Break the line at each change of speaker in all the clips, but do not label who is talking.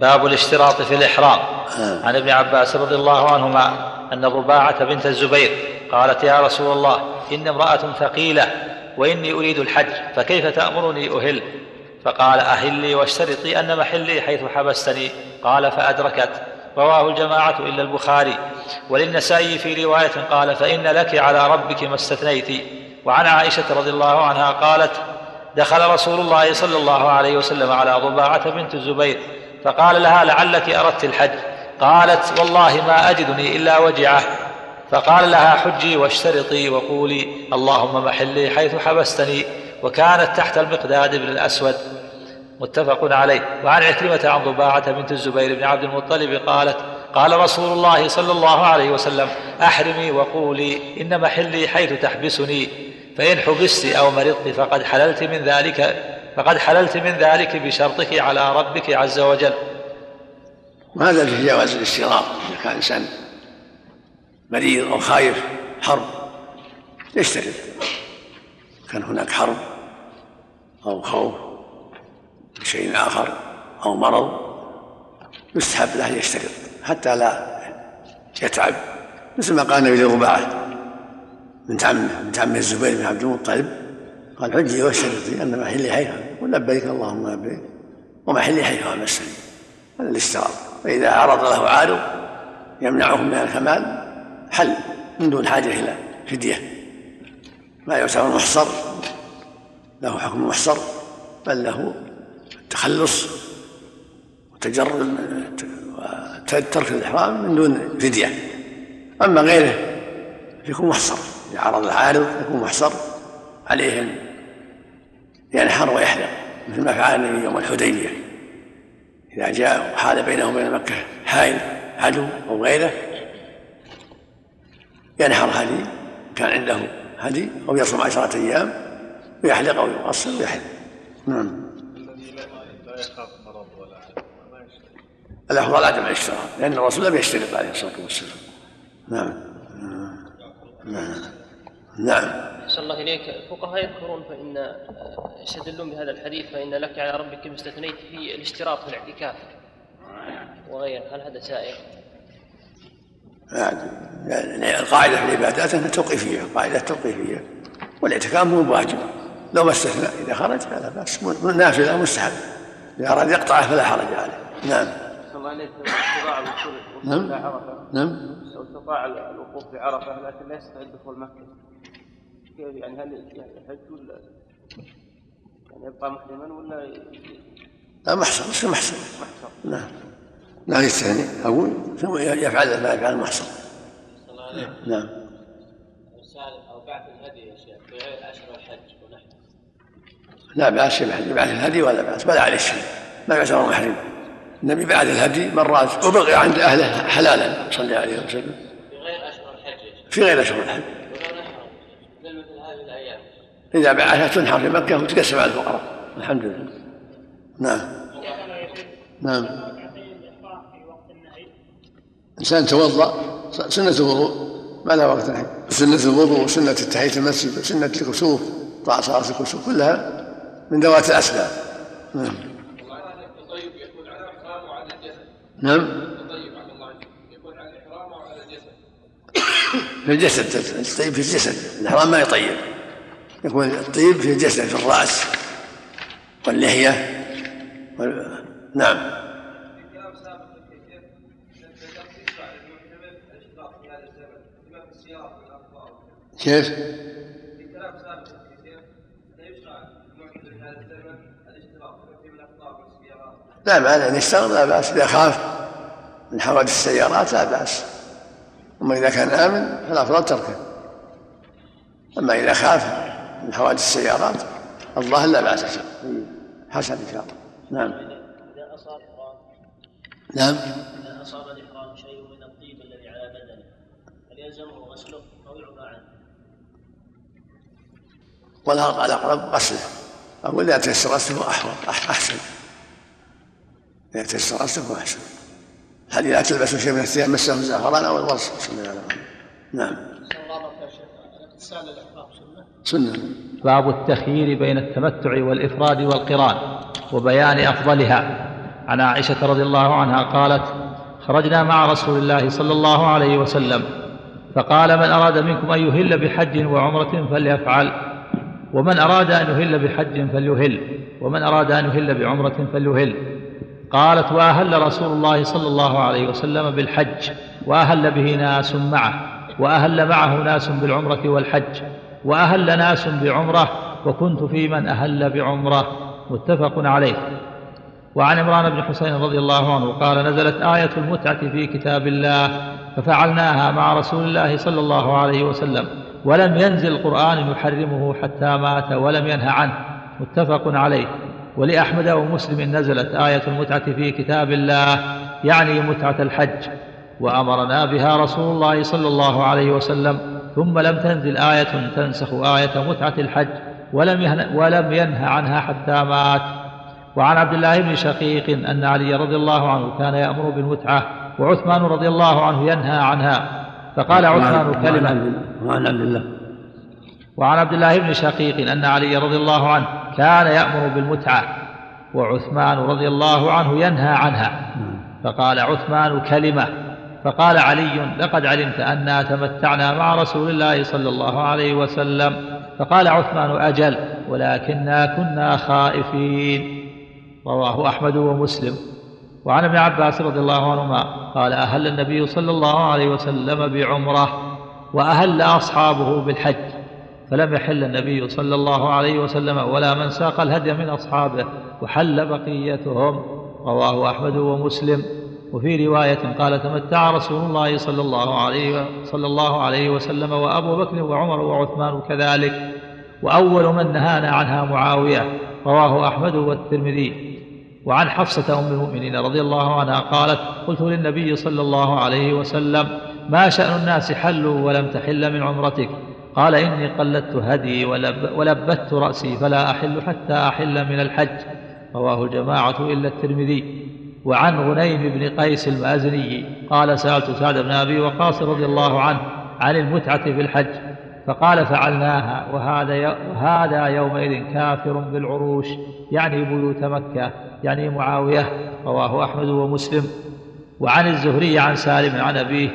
باب الاشتراط في الإحرام. عن ابن عباس رضي الله عنهما أن الرباعة بنت الزبير قالت يا رسول الله إن امرأة ثقيلة وإني أريد الحج فكيف تأمرني أهل؟ فقال أهلي واشترطي أن محلي حيث حبستني. قال فأدركت. رواه الجماعة إلا البخاري. وللنسائي في رواية قال فإن لك على ربك ما استثنيت. وعن عائشة رضي الله عنها قالت دخل رسول الله صلى الله عليه وسلم على ضباعة بنت الزبير فقال لها لعلك أردت الحج. قالت والله ما أجدني إلا وجعة. فقال لها حجي واشترطي وقولي اللهم محلي حيث حبستني. وكانت تحت المقداد بن الأسود. متفق عليه. وعن عكرمة عن ضباعة بنت الزبير بن عبد المطلب قالت قال رسول الله صلى الله عليه وسلم أحرمي وقولي إن محلي حيث تحبسني. فإن حبست أو مرضت فقد حللت من ذلك فقد حللت من ذلك بشرطك على ربك عز وجل.
وهذا في جواز الاشتراط إذا كان إنسان مريض أو خايف حرب يشترط كان هناك حرب أو خوف بشيء آخر أو مرض يستحب له يشترط حتى لا يتعب. مثل ما قال النبي لرباعه بنت عمه بنت عمه الزبير بن عبد المطلب قال حجي واشترطي أن محلي حيث ولبيك اللهم لبيك ومحلي حيث امسني هذا الاشتراط فإذا عرض له عارض يمنعه من الكمال حل من دون حاجة إلى فدية. لا يعتبر محصر له حكم محصر بل له التخلص وتجرد ترك الإحرام من دون فدية. أما غيره يكون محصر. إذا عرض العارض يكون محصر عليه ينحر ويحلق مثل ما فعل النبي يوم الحديبية. إذا جاء وحال بينه وبين مكة حائل عدو أو غيره ينحر هدي كان عنده هدي أو يصوم عشرة أيام ويحلق أو يقصر ويحلق. نعم. الأفضل عدم الاشتراط لأن الرسول لم يشترط عليه الصلاة والسلام. نعم. نعم. نعم.
أحسن الله إليك. الفقهاء يذكرون فإن يستدلون بهذا الحديث فإن لك على ربك ما استثنيت في الاشتراط في الاعتكاف وغيره. هل هذا سائر؟
يعني القاعدة في العبادات أنها توقيفية قاعدة توقيفية والاعتكاف مو واجب لو ما استثنى إذا خرج فلا بأس. نافلة مستحب. إذا أراد يقطعه فلا حرج عليه. نعم.
الله عليك استطاع الوصول
نعم.
عرفة.
نعم.
لو استطاع الوقوف بعرفة لكن لا يستطيع دخول مكة. كيف يعني هل يحج ولا يعني يبقى محرما ولا
لا محصر بس محصر
محصر؟
نعم نعم الثاني أقول ثم يفعل ما يفعل
الله عليك
نعم.
أو بعث الهدي يا شيخ في غير اشهر الحج ونحن.
لا بأس يبعث الهدي ولا بأس ولا عليه شيء ما يعتبر محرم. النبي بعد الهدي مرات وبقي عند أهله حلالا صلى عليه وسلم.
في غير اشهر الحج يا شيخ.
في غير أشهر الحج
ولو نحن مثل مثل هذه الأيام
إذا بعثها تنحر في مكة وتقسم على الفقراء. الحمد لله. نعم. نعم. إنسان توضأ سنة الوضوء. ما لها وقت الحين. سنة الوضوء وسنة التحية المسجد وسنة الكسوف طاعة صلاة الكسوف كلها من ذوات الأسباب. نعم.
التطيب يكون على الاحرام وعلى الجسد
نعم.
التطيب على الله يكون على الاحرام وعلى الجسد
في الجسد الطيب في الجسد. الإحرام ما يطيب. يكون الطيب في الجسد في الرأس واللحية وال... نعم.
كيف؟
لا مانع إن يشتغل لا بأس إذا خاف من حوادث السيارات لا بأس. أما إذا كان آمن فالافضل تركه. أما إذا خاف من حوادث السيارات؟ الظاهر لا بأس فيه. حسن إن شاء الله. نعم. نعم.
إذا أصاب الإحرام شيء من الطيب الذي على بدنه هل يلزمه غسله يعفى عنه؟
الأقرب غسله. أقول إذا تيسر غسله أح- أحسن. إذا تيسر غسله أحسن. هل إذا تلبس شيء من الثياب مسه الزعفران أو الورس صلى الله عليه وسلم نعم.
اغتسال الإحرام سنة.
باب التخيير بين التمتع والإفراد والقران وبيان أفضلها. عن عائشة رضي الله عنها قالت خرجنا مع رسول الله صلى الله عليه وسلم فقال من أراد منكم أن يهل بحج وعمرة فليفعل ومن أراد أن يهل بحج فليهل ومن أراد أن يهل بعمرة فليهل. قالت وأهل رسول الله صلى الله عليه وسلم بالحج وأهل به ناس معه وأهل معه ناس بالعمرة والحج. وأهل ناس بعمرة وكنت في من أهل بعمرة. متفق عليه. وعن عمران بن حسين رضي الله عنه قال نزلت آية المتعة في كتاب الله ففعلناها مع رسول الله صلى الله عليه وسلم ولم ينزل قرآن يحرمه حتى مات ولم ينه عنه. متفق عليه. ولأحمد ومسلم نزلت آية المتعة في كتاب الله يعني متعة الحج. وأمرنا بها رسول الله صلى الله عليه وسلم ثم لم تنزل آية تنسخ آية متعة الحج ولم ولم ينه عنها حتى مات. وعن عبد الله بن شقيق أن علي رضي الله عنه كان يأمر بالمتعة وعثمان رضي الله عنه ينهى عنها. فقال عثمان كلمة.
وعن عبد الله.
وعن عبد الله بن شقيق أن علي رضي الله عنه كان يأمر بالمتعة وعثمان رضي الله عنه ينهى عنها. فقال عثمان كلمة. فقال علي لقد علمت أنا تمتعنا مع رسول الله صلى الله عليه وسلم. فقال عثمان أجل ولكنا كنا خائفين. رواه أحمد ومسلم. وعن ابن عباس رضي الله عنهما قال أهل النبي صلى الله عليه وسلم بعمرة وأهل أصحابه بالحج. فلم يحل النبي صلى الله عليه وسلم ولا من ساق الهدي من أصحابه وحل بقيتهم. رواه أحمد ومسلم. وفي رواية قال تمتع رسول الله صلى الله عليه صلى الله عليه وسلم وأبو بكر وعمر وعثمان كذلك. وأول من نهانا عنها معاوية رواه أحمد والترمذي. وعن حفصة أم المؤمنين رضي الله عنها قالت قلت للنبي صلى الله عليه وسلم ما شأن الناس حلوا ولم تحل من عمرتك قال إني قلدت هدي ولب ولبت رأسي فلا أحل حتى أحل من الحج رواه الجماعة إلا الترمذي. وعن غنيم بن قيس المازني قال سألت سعد بن أبي وقاص رضي الله عنه عن المتعة في الحج فقال فعلناها وهذا وهذا يومئذ كافر بالعروش يعني بيوت مكة يعني معاوية رواه أحمد ومسلم. وعن الزهري عن سالم عن أبيه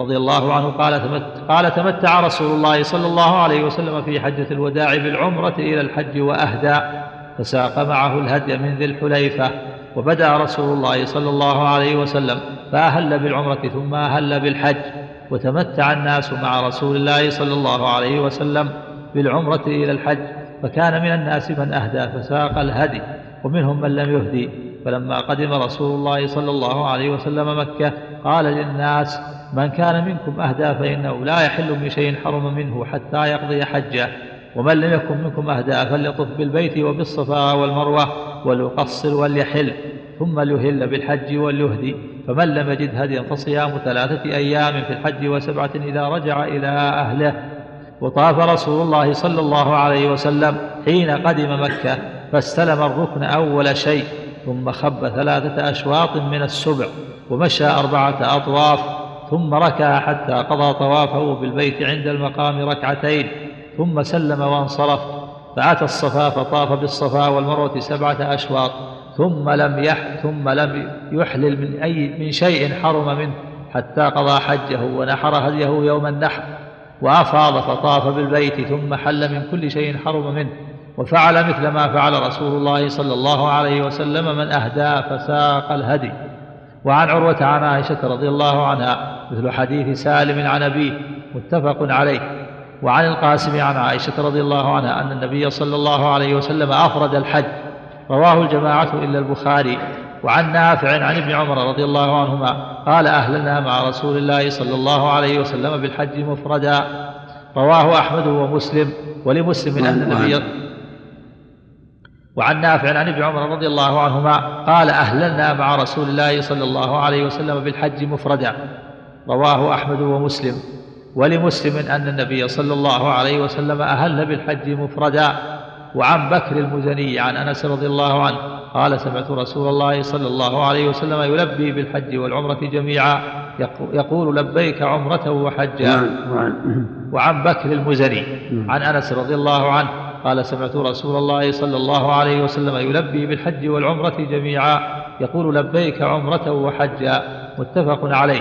رضي الله عنه قال تمت قال تمتع رسول الله صلى الله عليه وسلم في حجة الوداع بالعمرة إلى الحج وأهدى فساق معه الهدي من ذي الحليفة. وبدأ رسول الله صلى الله عليه وسلم فأهل بالعمرة ثم أهل بالحج وتمتع الناس مع رسول الله صلى الله عليه وسلم بالعمرة إلى الحج فكان من الناس من أهدى فساق الهدي ومنهم من لم يهدي. فلما قدم رسول الله صلى الله عليه وسلم مكة قال للناس من كان منكم أهدى فإنه لا يحل بشيء حرم منه حتى يقضي حجه ومن لم يكن منكم أهدى فليطف بالبيت وبالصفا والمروة وليقصر وليحل ثم ليهل بالحج وليهدي فمن لم يجد هديا فصيام ثلاثة أيام في الحج وسبعة إذا رجع إلى أهله. وطاف رسول الله صلى الله عليه وسلم حين قدم مكة فاستلم الركن أول شيء ثم خب ثلاثة أشواط من السبع ومشى أربعة أطواف ثم ركع حتى قضى طوافه بالبيت عند المقام ركعتين ثم سلم وانصرف. فأتى الصفا فطاف بالصفا والمروة سبعة أشواط. ثم لم يح ثم لم يحلل من أي من شيء حرم منه حتى قضى حجه ونحر هديه يوم النحر وأفاض فطاف بالبيت ثم حل من كل شيء حرم منه وفعل مثل ما فعل رسول الله صلى الله عليه وسلم من أهدى فساق الهدي. وعن عروة عن عائشة رضي الله عنها مثل حديث سالم عن أبيه متفق عليه. وعن القاسم عن عائشة رضي الله عنها أن النبي صلى الله عليه وسلم أفرد الحج رواه الجماعة إلا البخاري. وعن نافع عن ابن عمر رضي الله عنهما قال أهلنا مع رسول الله صلى الله عليه وسلم بالحج مفردا. رواه أحمد ومسلم ولمسلم أن النبي وعن نافع عن ابن عمر رضي الله عنهما قال أهلنا مع رسول الله صلى الله عليه وسلم بالحج مفردا. رواه أحمد ومسلم ولمسلم أن النبي صلى الله عليه وسلم أهل بالحج مفردا. وعن بكر المزني عن أنس رضي الله عنه قال سمعت رسول الله صلى الله عليه وسلم يلبي بالحج والعمرة جميعا يقول لبيك عمرة وحجا. وعن بكر المزني عن أنس رضي الله عنه قال سمعت رسول الله صلى الله عليه وسلم يلبي بالحج والعمرة جميعا يقول لبيك عمرة وحجا. متفق عليه.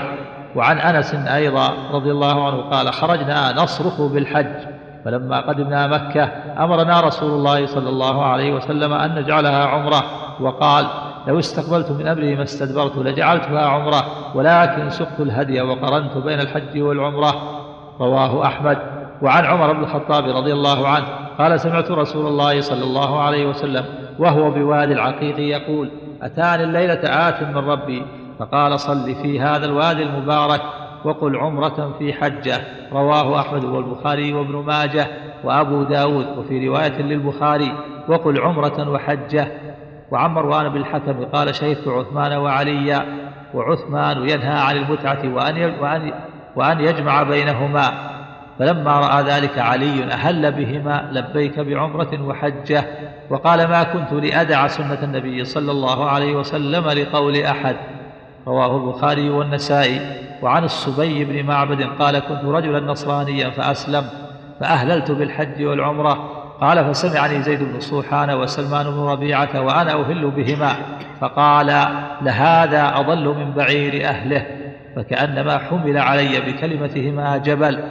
وعن أنس أيضا رضي الله عنه قال خرجنا نصرخ بالحج. فلما قدمنا مكة أمرنا رسول الله صلى الله عليه وسلم أن نجعلها عمرة. وقال لو استقبلت من أمري ما استدبرت لجعلتها عمرة ولكن سقت الهدي وقرنت بين الحج والعمرة. رواه أحمد. وعن عمر بن الخطاب رضي الله عنه قال سمعت رسول الله صلى الله عليه وسلم وهو بوادي العقيق يقول أتاني الليلة آت من ربي. فقال صل في هذا الوادي المبارك. وقل عمرة في حجة. رواه أحمد والبخاري وابن ماجه وأبو داود وفي رواية للبخاري وقل عمرة وحجة. وعن مروان بالحكم قال شهدت عثمان وعليا وعثمان ينهى عن المتعة وأن وأن وأن يجمع بينهما. فلما رأى ذلك علي أهل بهما لبيك بعمرة وحجة. وقال ما كنت لأدع سنة النبي صلى الله عليه وسلم لقول أحد. رواه البخاري والنسائي. وعن الصبي بن معبد قال كنت رجلا نصرانيا فأسلم فأهللت بالحج والعمرة. قال فسمعني زيد بن صوحان وسلمان بن ربيعة وأنا أهل بهما. فقال لهذا أضل من بعير أهله فكأنما حمل علي بكلمتهما جبل.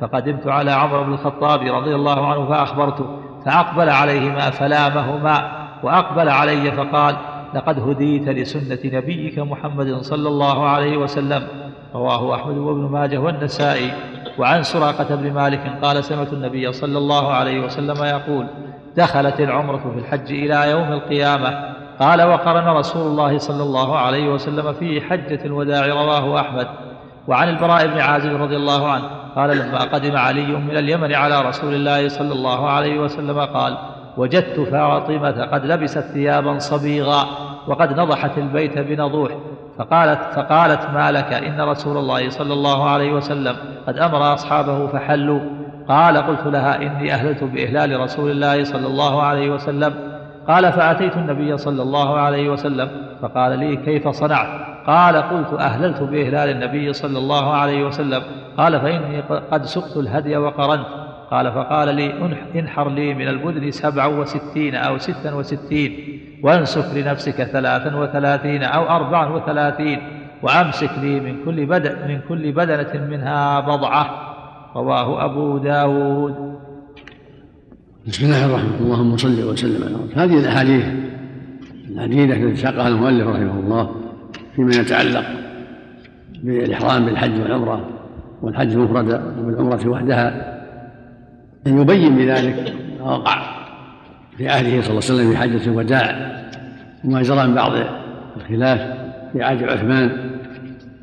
فقدمت على عمر بن الخطاب رضي الله عنه فأخبرته فأقبل عليهما فلامهما وأقبل علي فقال لقد هديت لسنة نبيك محمد صلى الله عليه وسلم رواه أحمد وابن ماجه والنسائي. وعن سراقة بن مالك قال سمعت النبي صلى الله عليه وسلم يقول دخلت العمرة في الحج إلى يوم القيامة. قال وقرن رسول الله صلى الله عليه وسلم في حجة الوداع رواه أحمد. وعن البراء بن عازب رضي الله عنه قال لما قدم علي من اليمن على رسول الله صلى الله عليه وسلم قال وجدت فاطمة قد لبست ثيابا صبيغا وقد نضحت البيت بنضوح فقالت فقالت ما لك؟ إن رسول الله صلى الله عليه وسلم قد أمر أصحابه فحلوا. قال قلت لها إني أهلت بإهلال رسول الله صلى الله عليه وسلم. قال فأتيت النبي صلى الله عليه وسلم. فقال لي كيف صنعت؟ قال قلت أهللت بإهلال النبي صلى الله عليه وسلم. قال فإني قد سقت الهدي وقرنت. قال فقال لي انحر لي من البدن سبعا وستين أو ستا وستين وانسك لنفسك ثلاثا وثلاثين أو أربعا وثلاثين وأمسك لي من كل بدن من كل بدنة منها بضعة. رواه أبو داود.
بسم الله الرحمن الرحيم. اللهم صل وسلم على رسول هذه الأحاديث العديدة التي ساقها المؤلف رحمه الله فيما يتعلق بالإحرام بالحج والعمرة والحج مفردة وبالعمرة وحدها. يبين بذلك. ما وقع في عهده صلى الله عليه وسلم في حجة الوداع وما جرى من بعض الخلاف في عهد عثمان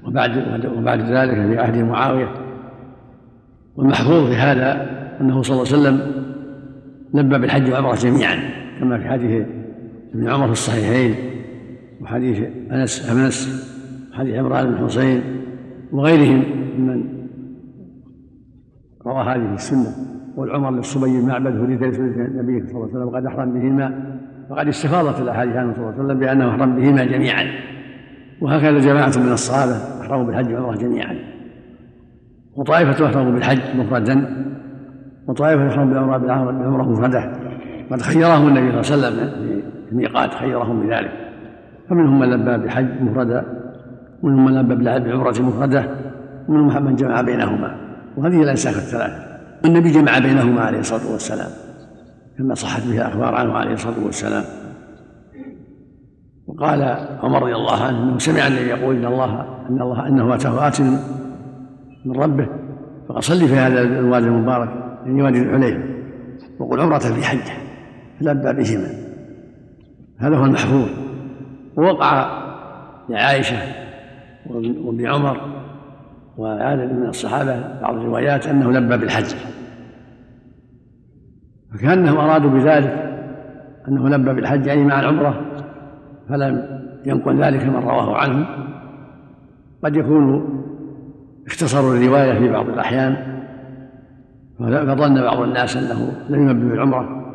وبعد وبعد ذلك في عهد معاوية. والمحفوظ في هذا أنه صلى الله عليه وسلم لبى بالحج والعمرة جميعا كما في حديث ابن عمر في الصحيحين وحديث أنس أنس وحديث عمران بن حسين وغيرهم ممن روى هذه السنة. والعمر للصبي بن معبد هديت النبي صلى الله عليه وسلم وقد أحرم بهما وقد استفاضت الأحاديث عنه صلى الله عليه وسلم بأنه أحرم بهما جميعا. وهكذا جماعة من الصحابة أحرموا بالحج والعمرة جميعا. وطائفة أحرموا بالحج مفردا. وطائفة يحرم بالعمرة بالعمرة مفردة. قد خيرهم النبي صلى الله عليه وسلم في الميقات خيرهم بذلك. فمنهم من لبى بحج مفردة ومنهم من لبى بعمرة مفردة ومنهم من جمع بينهما. وهذه الأنساك الثلاثة. النبي جمع بينهما عليه الصلاة والسلام كما صحت به الأخبار عنه عليه الصلاة والسلام. وقال عمر رضي الله عنه انه سمع النبي يقول إن الله إن الله إنه اتاه ات من ربه فقد صلي في هذا الوادي المبارك يعني وادي الحليفه وقل عمرة في حجة فلبى بهما. هذا هو المحفوظ. ووقع لعائشة وابن عمر وعدد من الصحابة بعض الروايات أنه لبى بالحج. فكأنهم أرادوا بذلك أنه لبى بالحج يعني مع العمرة فلم ينقل ذلك من رواه عنه. قد يكون اختصروا الرواية في بعض الأحيان فظن بعض الناس أنه لم يلبي بالعمرة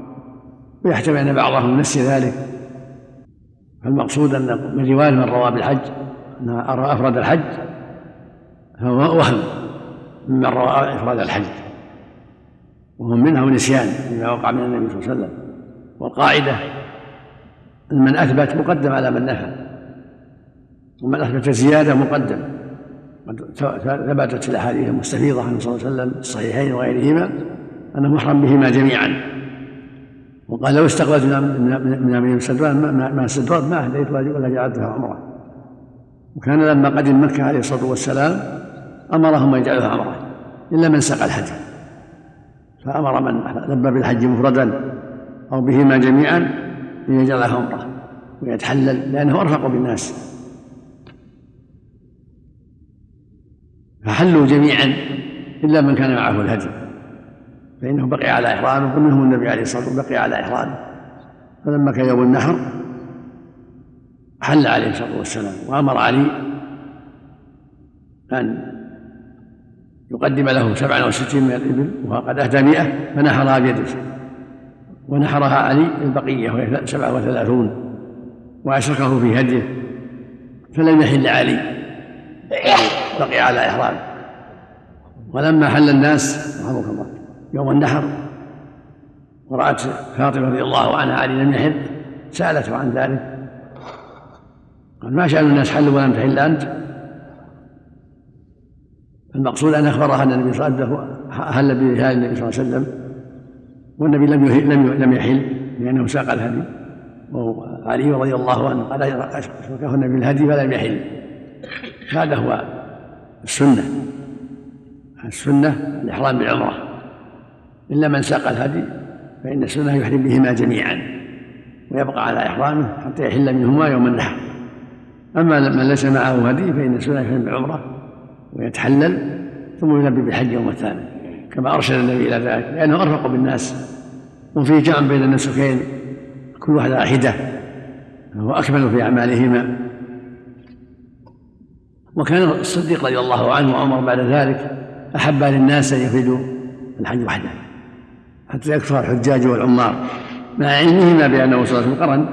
ويحتمل أن بعضهم نسي ذلك. فالمقصود أن من رواية من روى بالحج انه افرد الحج فهو وهم ممن روى إفراد الحج. وهم منه نسيان فيما وقع من النبي صلى الله عليه وسلم. والقاعدة أن من أثبت مقدم على من نفى ومن أثبت زيادة مقدم. قد ثبتت الأحاديث المستفيضة عنه صلى الله عليه وسلم في الصحيحين وغيرهما أنه محرم بهما جميعا. وقال لو استقبلت من أمير السدوان ما السدوان ما أهديت ولا جعلتها عمرة. وكان لما قدم مكة عليه الصلاة والسلام أمرهم أن يجعلوها عمرة إلا من سقى الحج فأمر من لبى بالحج مفردا أو بهما جميعا أن يجعلها عمرة ويتحلل لأنه أرفق بالناس. فحلوا جميعا إلا من كان معه الهدي. فإنه بقي على إحرامه ومنهم النبي عليه الصلاة والسلام بقي على إحرامه. فلما كان يوم النحر حل عليه الصلاة والسلام وأمر علي أن يقدم له سبعا وستين من الإبل وقد أهدى مئة فنحرها بيده ونحرها علي البقية وهي سبعة وثلاثون. وأشركه في هديه فلم يحل علي. بقي على إحرامه. ولما حل الناس رحمك الله يوم النحر ورأت فاطمة رضي الله عنها علي لم يحل سألته عن ذلك. قال ما شأن الناس حلوا ولم تحل أنت؟ المقصود أن أخبرها أن النبي صلى الله عليه وسلم حل بإهلال النبي صلى الله عليه وسلم والنبي لم لم لم يحل لأنه ساق الهدي. وعلي رضي الله عنه قال النبي بالهدي فلم يحل. هذا هو السنة. السنة الإحرام بالعمرة. إلا من ساق الهدي فإن السنة يحرم بهما جميعا ويبقى على إحرامه حتى يحل منهما يوم النحر. أما من ليس معه هدي فإن السنة يحرم بالعمرة ويتحلل ثم يلبي بالحج يوم الثامن كما أرشد النبي إلى ذلك لأنه أرفق بالناس وفيه جمع بين النسكين كل واحد على حدة فهو أكمل في أعمالهما. وكان الصديق رضي الله عنه وعمر بعد ذلك أحب للناس أن يفردوا الحج وحده حتى يكثر الحجاج والعمار مع علمهما بأنه صلى الله عليه وسلم قرن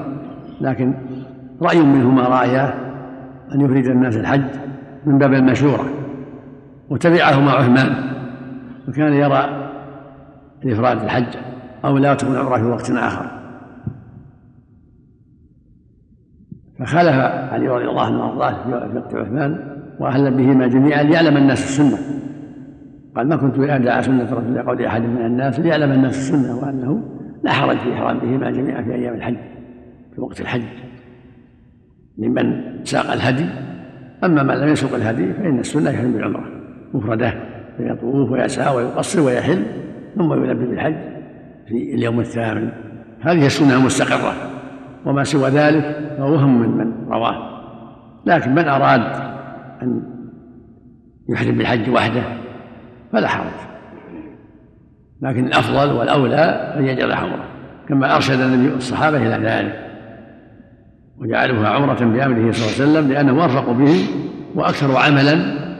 لكن رأي منهما رأياه أن يفرد الناس الحج من باب المشورة. وتبعهما عثمان وكان يرى الإفراد الحج أو لا تكون عمرة في وقت آخر. فخالف علي رضي الله عنه وأرضاه في وقت عثمان وأهل بهما جميعا ليعلم الناس السنة. قال ما كنت ادعى سنة رسول قول أحد من الناس ليعلم الناس السنة وأنه لا حرج في إحرام بهما جميعا في أيام الحج في وقت الحج. لمن ساق الهدي أما من لم يسوق الهدي فإن السنة يحرم بالعمرة. مفرده فيطوف ويسعى ويقصر ويحل ثم يلبي بالحج في اليوم الثامن. هذه السنة المستقرة وما سوى ذلك فهو وهم من من رواه. لكن من أراد أن يحرم بالحج وحده فلا حرج. لكن الأفضل والأولى أن يجعل عمرة كما أرشد النبي الصحابة إلى ذلك وجعلوها عمرة بأمره صلى الله عليه وسلم لأنه أرفق بهم وأكثر عملا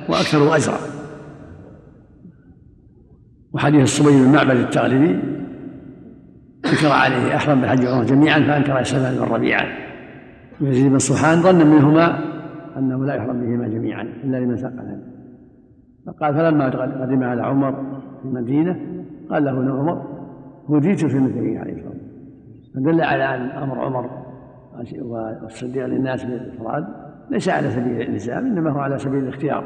وأكثر أجرا. وحديث الصبي بن معبد التغلبي أنكر عليه أحرم بالحج والعمرة جميعا فأنكر اسلام بن ربيعة. يزيد بن صحان ظن منهما أنه لا يحرم بهما جميعا إلا لمن الهدي فقال فلما قدم على عمر في المدينة قال له ابن عمر هديت في النبي عليه الصلاه والسلام فدل على أن أمر عمر والصديق للناس بالإفراد ليس على سبيل الإلزام إنما هو على سبيل الاختيار.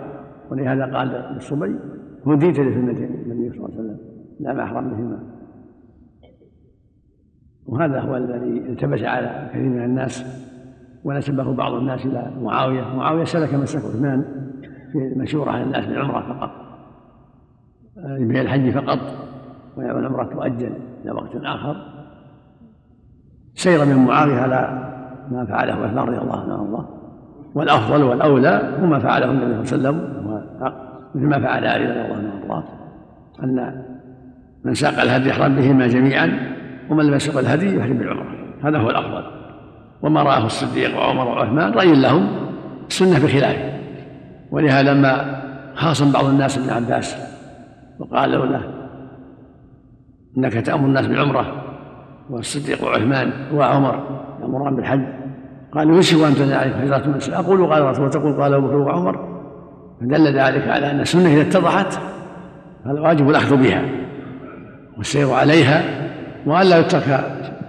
ولهذا قال للصبي هديت لسنه النبي صلى الله عليه وسلم لا ما احرم بهما. وهذا هو الذي التبس على كثير من الناس ونسبه بعض الناس إلى معاوية. معاوية سلك مسلك عثمان في المشورة على الناس بالعمرة فقط آه، الحج فقط والعمره تؤجل إلى وقت آخر. سير من معاوية على ما فعله عثمان رضي الله عنه وأرضاه. والأفضل والأولى هو ما فعله النبي صلى الله عليه وسلم مثل ما فعل علي رضي الله عنه وأرضاه. أن من ساق الهدي يحرم بهما جميعا ومن لم يسق الهدي يحرم بالعمرة. هذا هو الأفضل. وما رآه الصديق وعمر وعثمان رأي لهم السنة بخلافه ولهذا لما خاصم بعض الناس ابن عباس وقالوا له إنك تأمر الناس بالعمرة والصديق وعثمان وعمر يأمران بالحج قال وش وانت عليك هجرة من أقول قال الرسول وتقول قال أبو بكر وعمر فدل ذلك على أن السنة إذا اتضحت فالواجب الأخذ بها والسير عليها والا يترك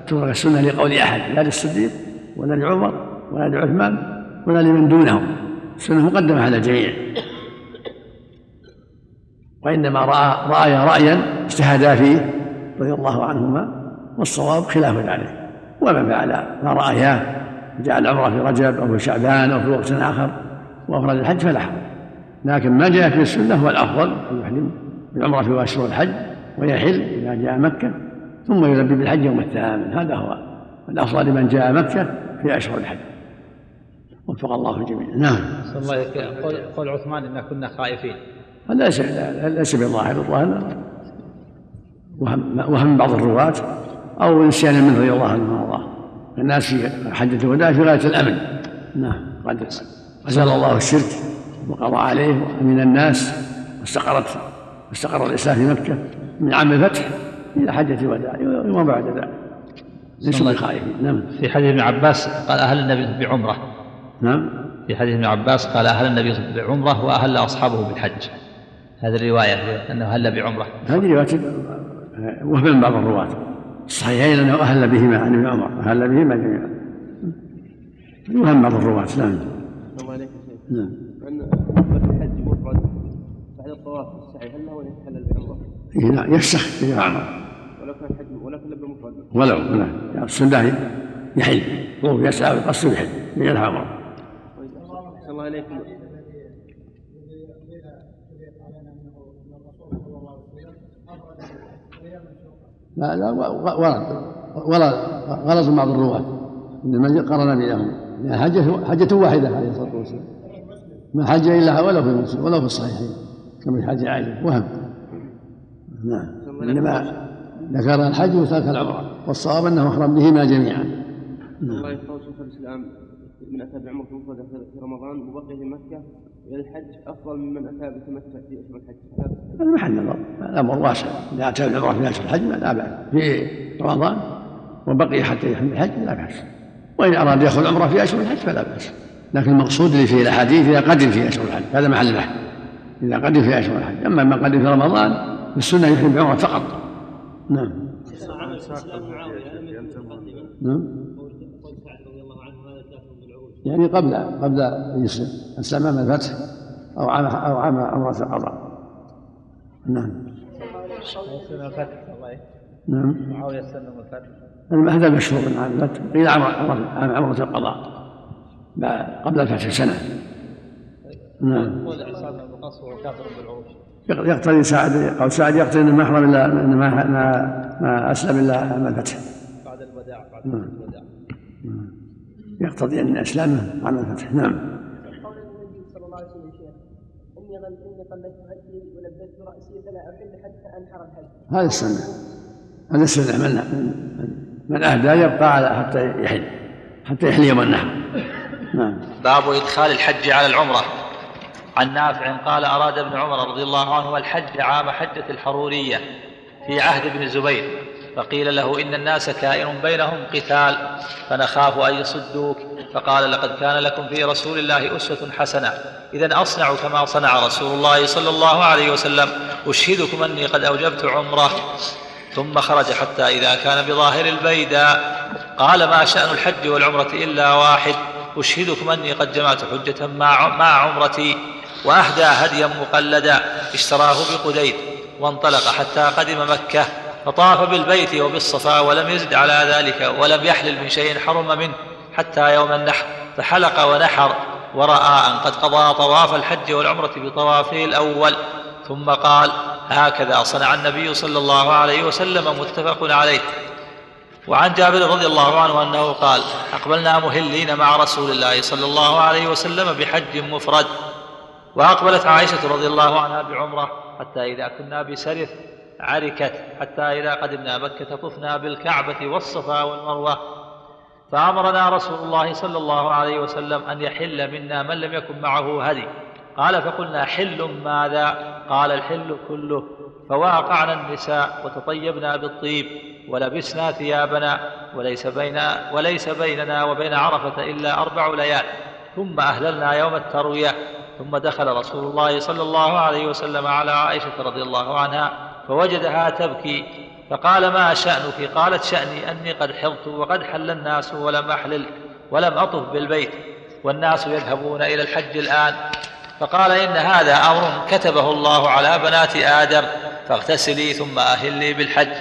تترك السنة لقول أحد لا للصديق ولا لعمر ولا لعثمان ولا لمن دونهم السنة مقدمة على الجميع. وإنما رأى رأي رأيا اجتهدا فيه رضي الله عنهما والصواب خلاف ذلك. ومن فعل ما رأياه جعل العمرة في رجب أو في شعبان أو في وقت آخر وأفرد الحج فلا حرج لكن ما جاء في السنة هو الأفضل أن يحرم بالعمرة في أشهر الحج ويحل إذا جاء مكة ثم يلبي بالحج يوم الثامن. هذا هو الأفضل لمن جاء مكة في أشهر الحج. وفق الله الجميع. نعم.
الله قول, قول عثمان إنا كنا خائفين.
هذا ليس ليس بظاهر الظاهر. وهم, وهم بعض الرواة. أو نسيان منه رضي الله عنه وارضاه الناس في حجة الوداع في غاية الأمن. نعم. قد أزال الله الشرك وقضى عليه من الناس واستقرت واستقر الإسلام في مكة من عام الفتح إلى حجة الوداع وما بعد ذلك. ليسوا بخائفين نعم.
في حديث ابن عباس قال أهل النبي بعمرة
نعم.
في حديث ابن عباس قال أهل النبي بعمرة وأهل أصحابه بالحج. هذه الرواية أنه هل بعمرة.
هذه رواية وهم من بعض الرواة. الصحيحين أنه أهل بهما عن ابن عمر. أهل بهما جميعا. وهم بعض الرواة. نعم.
نعم. أن الحج مفرد. بعد الطواف السعي هل له أن يتحلل بعمرة؟
إيه نعم يفسخ إذا عمر
ولو كان حج ولكن لم مفرد
ولو يعني السنة يحل. هو يسعى ويقصر ويحل يجعل عمره.
الله إليكم
لا لا ورد. ورد غلط بعض الرواة. إنما قرن بينهم. حجة حجة واحدة عليه الصلاة والسلام. ما حج إلا ولو في مسلم ولو في الصحيحين. كما في حج عائشة. وهم. نعم. إنما ذكر الحج وترك العمرة. والصواب أنه أحرم بهما جميعا.
الله يحفظ شيخ الإسلام. من أتى بعمرة مفردة في رمضان وبقي في مكة إلى الحج أفضل ممن أتى بتمتع في أشهر الحج.
هذا محل نظر. الأمر واسع. إذا أتى بعمرة في أشهر الحج لا بأس. في رمضان وبقي حتى يحمل الحج لا بأس. وإن أراد يأخذ عمرة في أشهر الحج فلا بأس. لكن المقصود اللي فيه الأحاديث إذا قدم في أشهر الحج. هذا محل البحث إذا قدم في أشهر الحج. أما ما قدم في رمضان السنة يحرم بعمرة فقط. نعم. نعم. يعني قبل قبل يسلم اسلم امام الفتح أو عام أو عام عمرة القضاء. نعم. نعم.
معاوية سلم الفتح
هذا مشهور من عام الفتح. قيل عام عمرة القضاء. قبل الفتح سنة نعم. يقتضي سعد قول سعد يقتضي انه ما أحرم الا ما ما, ما أسلم إلا عام الفتح
بعد الوداع بعد
نعم.
الوداع.
يقتضي أن اسلامه عام الفتح نعم.
قول النبي صلى الله عليه وسلم شيخ إني إني قلدت هدي ولبست رأسي فلا أحل حتى أنحر الحج
هذا السنة. هذا السنة. من من اهدى يبقى على حتى يحل حتى يحل يوم النحر. نعم.
باب إدخال الحج على العمرة. عن نافع قال أراد ابن عمر رضي الله عنه الحج عام حجة الحرورية في عهد ابن الزبير فقيل له إن الناس كائن بينهم قتال فنخاف أن يصدوك فقال لقد كان لكم في رسول الله أسوة حسنة إذا أصنع كما صنع رسول الله صلى الله عليه وسلم أشهدكم أني قد أوجبت عمرة. ثم خرج حتى إذا كان بظاهر البيداء قال ما شأن الحج والعمرة إلا واحد أشهدكم أني قد جمعت حجة مع عمرتي. وأهدى هديا مقلدا اشتراه بقديد وانطلق حتى قدم مكة فطاف بالبيت وبالصفا ولم يزد على ذلك ولم يحلل من شيء حرم منه حتى يوم النحر فحلق ونحر ورأى أن قد قضى طواف الحج والعمرة بطوافه الأول ثم قال هكذا صنع النبي صلى الله عليه وسلم متفق عليه وعن جابر رضي الله عنه أنه قال أقبلنا مهلين مع رسول الله صلى الله عليه وسلم بحج مفرد وأقبلت عائشة رضي الله عنها بعمرة حتى إذا كنا بسرف عركت حتى إذا قدمنا مكة طفنا بالكعبة والصفا والمروة. فأمرنا رسول الله صلى الله عليه وسلم أن يحل منا من لم يكن معه هدي. قال فقلنا حل ماذا؟ قال الحل كله فواقعنا النساء وتطيبنا بالطيب ولبسنا ثيابنا وليس بين وليس بيننا وبين عرفة إلا أربع ليال. ثم أهللنا يوم التروية. ثم دخل رسول الله صلى الله عليه وسلم على عائشة رضي الله عنها فوجدها تبكي فقال ما شأنك؟ قالت شأني أني قد حضت وقد حل الناس ولم أحلل ولم أطف بالبيت والناس يذهبون إلى الحج الآن. فقال إن هذا أمر كتبه الله على بنات آدم فاغتسلي ثم أهلي بالحج.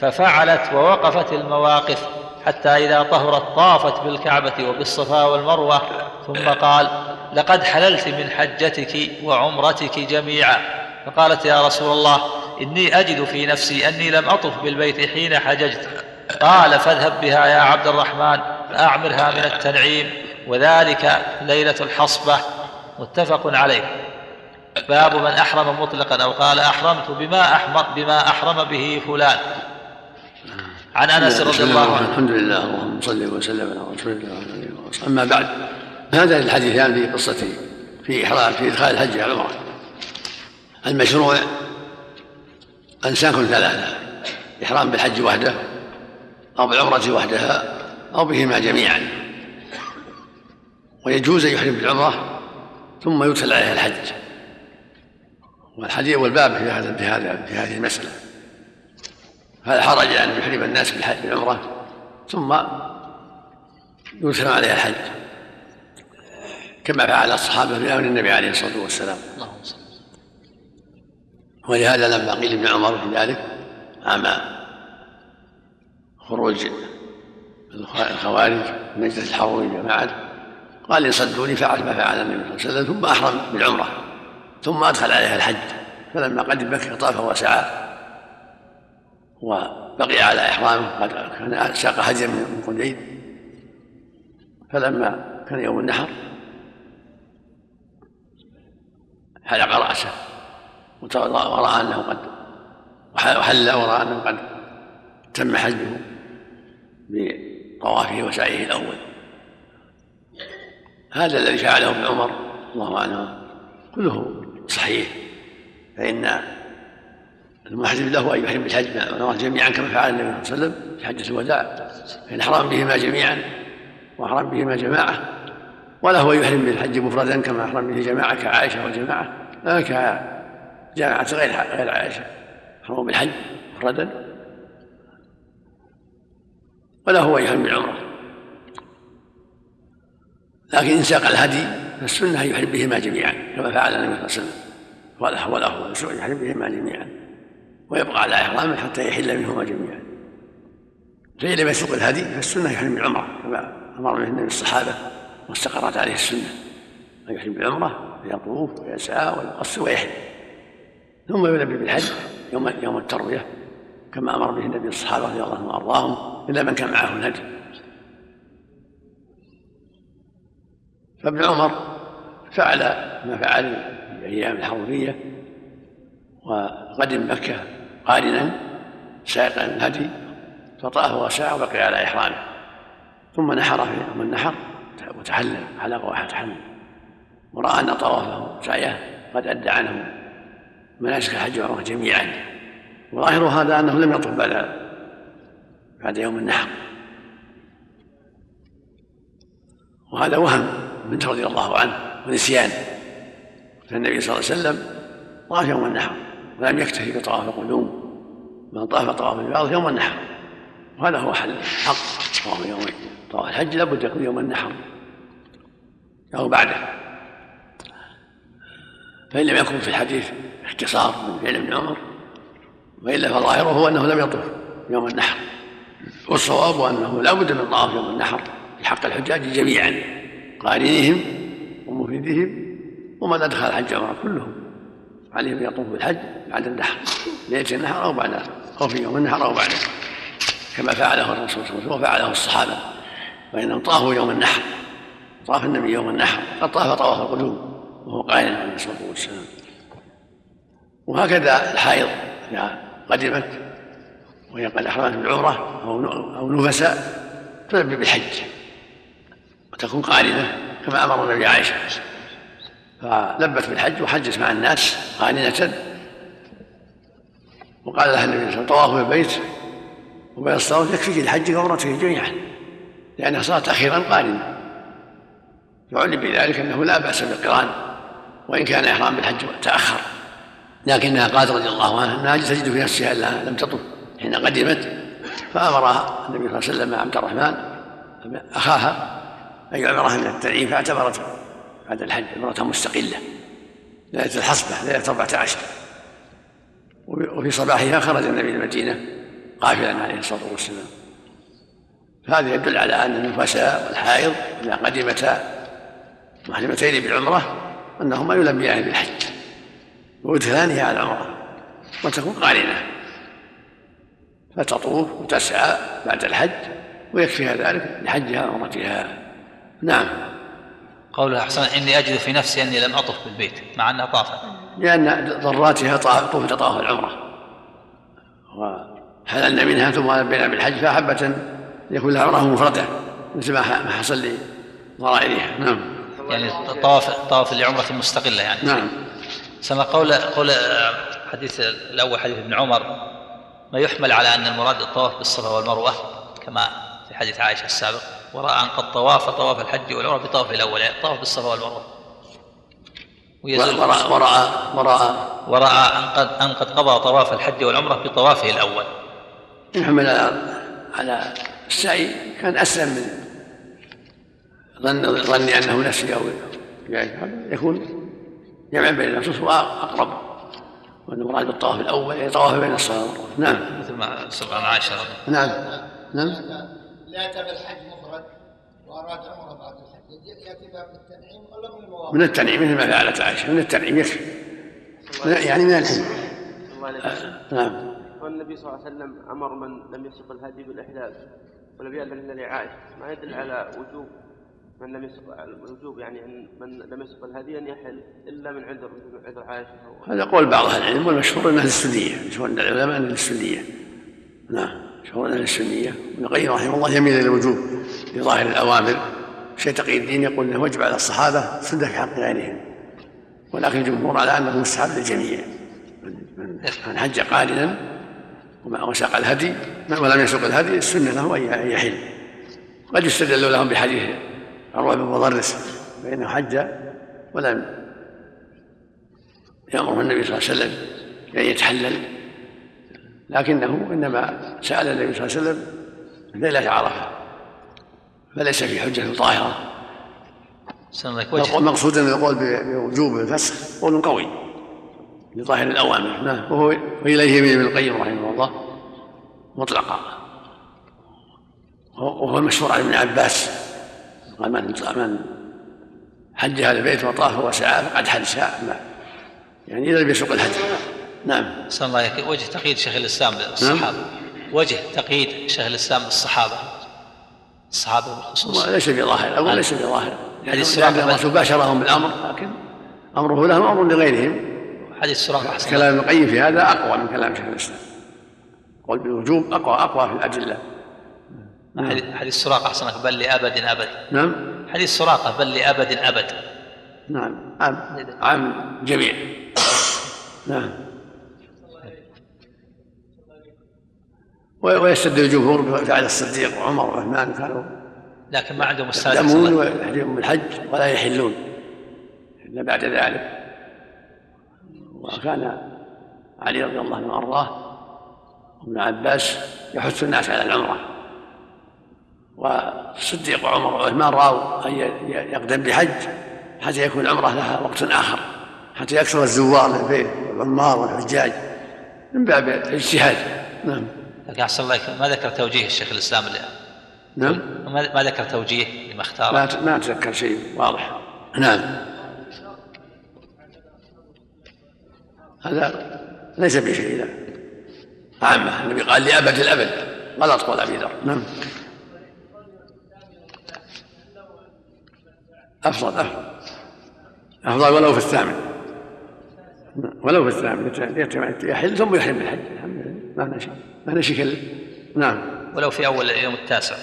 ففعلت ووقفت المواقف. حتى إذا طهرت طافت بالكعبة وبالصفا والمروة ثم قال لقد حللت من حجتك وعمرتك جميعا. فقالت يا رسول الله إني أجد في نفسي أني لم أطف بالبيت حين حججت. قال فاذهب بها يا عبد الرحمن فأعمرها من التنعيم وذلك ليلة الحصبة. متفق عليه. باب من أحرم مطلقا أو قال أحرمت بما أحرم, بما أحرم به فلان. عن أنس رضي الله عنه.
الحمد لله اللهم صل وسلم على رسول الله أما بعد هذان الحديثان في قصة في إحرام في إدخال الحج على العمرة المشروع أنساك ثلاثة إحرام بالحج وحده أو بالعمرة وحدها أو بهما جميعا. ويجوز أن يحرم بالعمرة ثم يدخل عليها الحج. والحديث والباب في هذا في هذا في هذه المسألة. فلا حرج أن يحرم الناس بالحج بالعمرة ثم يدخل عليها الحج. كما فعل الصحابة في أمر النبي عليه الصلاة والسلام. ولهذا لما قيل ابن عمر في ذلك عام خروج الخوارج من مجلس الحرور جماعة قال إن صدوني فعلت ما فعل النبي صلى الله عليه وسلم ثم أحرم بالعمرة ثم أدخل عليها الحج. فلما قدم مكة طاف وسعى. وبقي على إحرامه قد كان ساق هديا من قديد فلما كان يوم النحر حلق رأسه ورأى أنه قد وحل ورأى أنه قد تم حجه بطوافه وسعيه الأول. هذا الذي فعله ابن عمر الله عنه كله صحيح فإن المحرم له أن يحرم بالحج مع جميعا كما فعل النبي صلى الله عليه وسلم في حجة الوداع. فإن أحرم بهما جميعا وأحرم بهما جماعة وله أن يحرم بالحج مفردا كما أحرم به جماعة كعائشة وجماعة لا كجماعة غير غير عائشة. أحرموا بالحج مفردا. وله أن يحرم بالعمرة. لكن إن ساق الهدي فالسنة أن يحرم بهما جميعا كما فعل النبي صلى الله عليه وسلم. وله وله يحرم بهما جميعا. ويبقى على إحرامه حتى يحل منهما جميعا. فإن لم يسوق الهدي فالسنة يحرم بالعمرة كما أمر به النبي الصحابة واستقرت عليه السنة. أن يحرم بالعمرة فيطوف ويسعى ويقص ويحرم ثم يلبي بالحج يوم يوم التروية كما أمر به النبي الصحابة رضي الله عنهم وأرضاهم إلا من كان معه الهدي. فابن عمر فعل ما فعل في أيام الحرورية وقدم مكة قارنا سائقا الهدي فطاف وسعى وبقي على إحرامه. ثم نحر في يوم النحر وتحلل حلق وتحلل ورأى أن طوافه وسعيه قد أدى عنه مناسك الحج والعمرة جميعا. وظاهر هذا أنه لم يطف بعد بعد يوم النحر. وهذا وهم منه رضي الله عنه ونسيان. فالنبي صلى الله عليه وسلم طاف يوم النحر. ولم يكتفي بطواف القدوم بل طاف طواف البعض يوم النحر. وهذا هو حل الحق طواف يوم طواف الحج لابد يكون يوم النحر. أو بعده. فإن لم يكن في الحديث اختصار من فعل ابن عمر وإلا فظاهره أنه لم يطف يوم النحر. والصواب أنه لا بد من طواف يوم النحر في حق الحجاج جميعا قارنهم ومفيدهم ومن أدخل الحج عمره كلهم عليهم أن يطوفوا بالحج بعد النحر ليلة النحر أو بعد أو في يوم النحر أو بعده كما فعله الرسول صلى الله عليه وسلم وفعله الصحابة فإنهم طافوا يوم النحر طاف النبي يوم النحر قد طاف طواف القدوم وهو قائل عليه الصلاة والسلام وهكذا الحائض إذا قدمت وهي قد أحرمت بالعمرة أو أو نفساء تلبي بالحج وتكون قارنة كما أمر النبي عائشة فلبت بالحج وحجت مع الناس قارنة وقال لها النبي صلى الله عليه وسلم البيت وبين الصلاة يكفيك الحج وعمرتك جميعا لأنها صارت أخيرا قارنة فعلم بذلك أنه لا بأس بالقرآن وإن كان إحرام بالحج تأخر. لكنها قالت رضي الله عنها أنها تجد في نفسها أنها لم تطف حين قدمت. فأمرها النبي صلى الله عليه وسلم عبد الرحمن أخاها أي عمرة من التنعيم فاعتبرت بعد الحج عمرة مستقلة. ليلة الحصبة ليلة 14 وفي صباحها خرج النبي المدينة قافلا عليه الصلاة والسلام. فهذا يدل على أن النفساء والحائض إذا قدمتا محرمتين بالعمرة أنهما يلبيان بالحج. ويدخلانها على العمرة وتكون قارنة. فتطوف وتسعى بعد الحج ويكفيها ذلك لحجها وعمرتها. نعم.
قوله أحسن إني أجد في نفسي أني لم أطف بالبيت مع أنها طافت.
لأن ضراتها طوف طواف العمرة. وحللنا منها ثم لبينا بالحج فأحبت أن يكون لها عمرة مفردة مثل ما حصل لضرائرها. نعم.
يعني طواف طواف لعمرة مستقلة يعني.
نعم.
سمع قول قول حديث الأول حديث ابن عمر ما يحمل على أن المراد الطواف بالصفا والمروة كما في حديث عائشة السابق ورأى أن قد طواف طواف الحج والعمرة بطواف الأول يعني طواف بالصفا والمروة.
ويزول ورأى ورأى ورأى.
ورأى أن قد أن قد قضى طواف الحج والعمرة بطوافه الأول.
يحمل على على السعي كان أسلم من ظن ظني أنه نسي أو يكون جمع بين النصوص وأقرب وأن المراد بالطواف الأول يعني طواف بين الصلاة والمروة. نعم.
مثل ما سبق عن عائشة
نعم. نعم.
لا بالحج مفرد وأراد عمره بعد الحج يأتي باب التنعيم ولا من؟
من التنعيم مثل ما فعلت عائشة من التنعيم يكفي يعني من الحج نعم.
والنبي صلى الله عليه وسلم أمر من لم يسق الهدي بالإحلال ولم يأذن الا لعائشة. ما يدل على وجوب من لم يسق الوجوب يعني أن من لم يسق الهدي أن يحل إلا من عذر مثل عذر عائشة.
هذا قول بعض أهل العلم والمشهور أنها للسنية. مشهور عند العلماء انها للسنية. نعم. مشهور أنها للسنية. ابن القيم رحمه الله يميل إلى الوجوب. لظاهر الأوامر. شيء تقي الدين يقول إنه وجب على الصحابة سنه في حق غيرهم. ولكن الجمهور على أنه مستحب للجميع. من حج قارنا وساق الهدي ولم يسوق الهدي السنة له أن يحل. قد يستدل لهم بحديث عروة بن مضرس فانه حج ولم يأمره النبي صلى الله عليه وسلم بأن يتحلل. لكنه إنما سأل النبي صلى الله عليه وسلم ليلة عرفة. فليس في حجة ظاهره المقصود أن القول بوجوب الفسخ قول قوي. لظاهر الأوامر. نعم وهو واليه يمين ابن القيم رحمه الله مطلقا. وهو المشهور عن ابن عباس. قال من من حج هذا البيت وطاف وسعى فقد حج. ساعة يعني اذا لم يسوق الحج نعم.
صلى الله عليك وجه تقييد شيخ الإسلام للصحابه نعم. وجه تقييد شيخ الإسلام للصحابه الصحابه بالخصوص
ليس بظاهر الأول ليس بظاهر حديث لأن الرسول باشرهم بالأمر لكن أمره لهم أمر لغيرهم.
حديث سراقه
كلام ابن القيم في هذا أقوى من كلام شيخ الإسلام. قول بالوجوب أقوى أقوى في الأدلة.
حديث سراقه أحسنك بل لأبد أبد.
نعم.
حديث سراقه بل لأبد أبد.
نعم. عام. عام جميع. نعم. ويستدل الجمهور بفعل الصديق وعمر وعثمان كانوا
لكن ما عندهم أستاذ
يأمون ويحجون بالحج ولا يحلون. إلا بعد ذلك. وكان علي رضي الله عنه وأرضاه وابن عباس يحث الناس على العمرة. والصديق وعمر وعثمان رأوا أن يقدم بحج حتى يكون العمرة لها وقت آخر حتى يكثر الزوار للبيت والعمار والحجاج من باب الاجتهاد. نعم.
لكن أحسن الله ما ذكر توجيه الشيخ الإسلام اللي
نعم.
ما ذكر توجيه لما اختار
ما ما أتذكر شيء واضح. نعم. هذا ليس بشيء لا. عامة النبي قال لأبد الأبد غلط قول أبي ذر. نعم. أفضل أفضل. أفضل ولو في الثامن. ولو في الثامن يحل ثم يحرم بالحج الحمد لله. ما هنا هنا شيء نعم.
ولو في أول اليوم التاسع.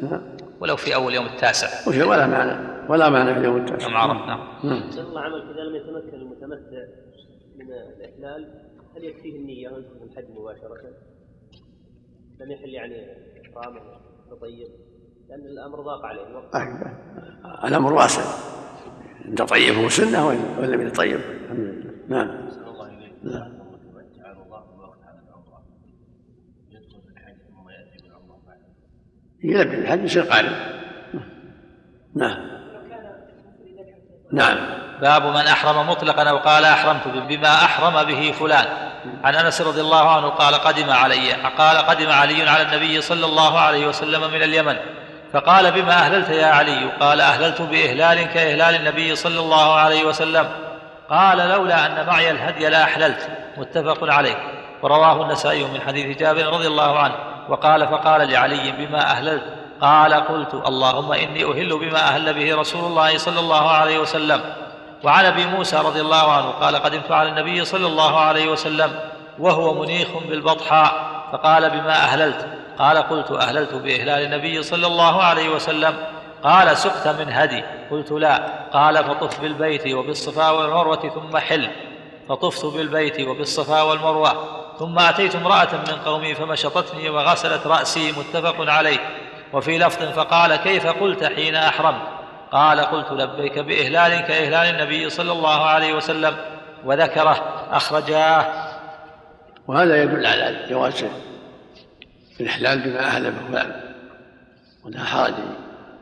نعم.
ولو في أول يوم التاسع.
ولا معنى. ولا معنى في اليوم التاسع.
عرفة نعم.
نعم. الله عمل إذا لم يتمكن المتمتع من الإحلال. هل يكفيه النية ويدخل الحج مباشرة؟ لم يحل يعني إحرامه تطيب. لأن الأمر ضاق عليه.
الأمر واسع. أن تطيبه سنة وإن لم يتطيب الحمد لله. نعم. نعم. يلبي الحج يصير قارن. نعم. نعم.
باب من أحرم مطلقا أو قال أحرمت بما أحرم به فلان. عن أنس رضي الله عنه قال قدم علي قال قدم علي على النبي صلى الله عليه وسلم من اليمن. فقال بما أهللت يا علي؟ قال أهللت بإهلال كإهلال النبي صلى الله عليه وسلم. قال لولا أن معي الهدي لاحللت متفق عليه. ورواه النسائي من حديث جابر رضي الله عنه. وقال فقال لعلي بما أهللت؟ قال قلت اللهم إني أهل بما أهل به رسول الله صلى الله عليه وسلم. وعن أبي موسى رضي الله عنه قال قدمت على النبي صلى الله عليه وسلم وهو منيخ بالبطحاء. فقال بما أهللت؟ قال قلت أهللت بإهلال النبي صلى الله عليه وسلم. قال سقت من هدي. قلت لا. قال فطف بالبيت وبالصفا والمروة ثم حل. فطفت بالبيت وبالصفا والمروة. ثم أتيت امرأة من قومي فمشطتني وغسلت رأسي متفق عليه وفي لفظ فقال كيف قلت حين أحرمت؟ قال قلت لبيك بإهلال كإهلال النبي صلى الله عليه وسلم وذكره أخرجاه.
وهذا يدل على جواز الإحلال بما أهل به فلان. ولا حرج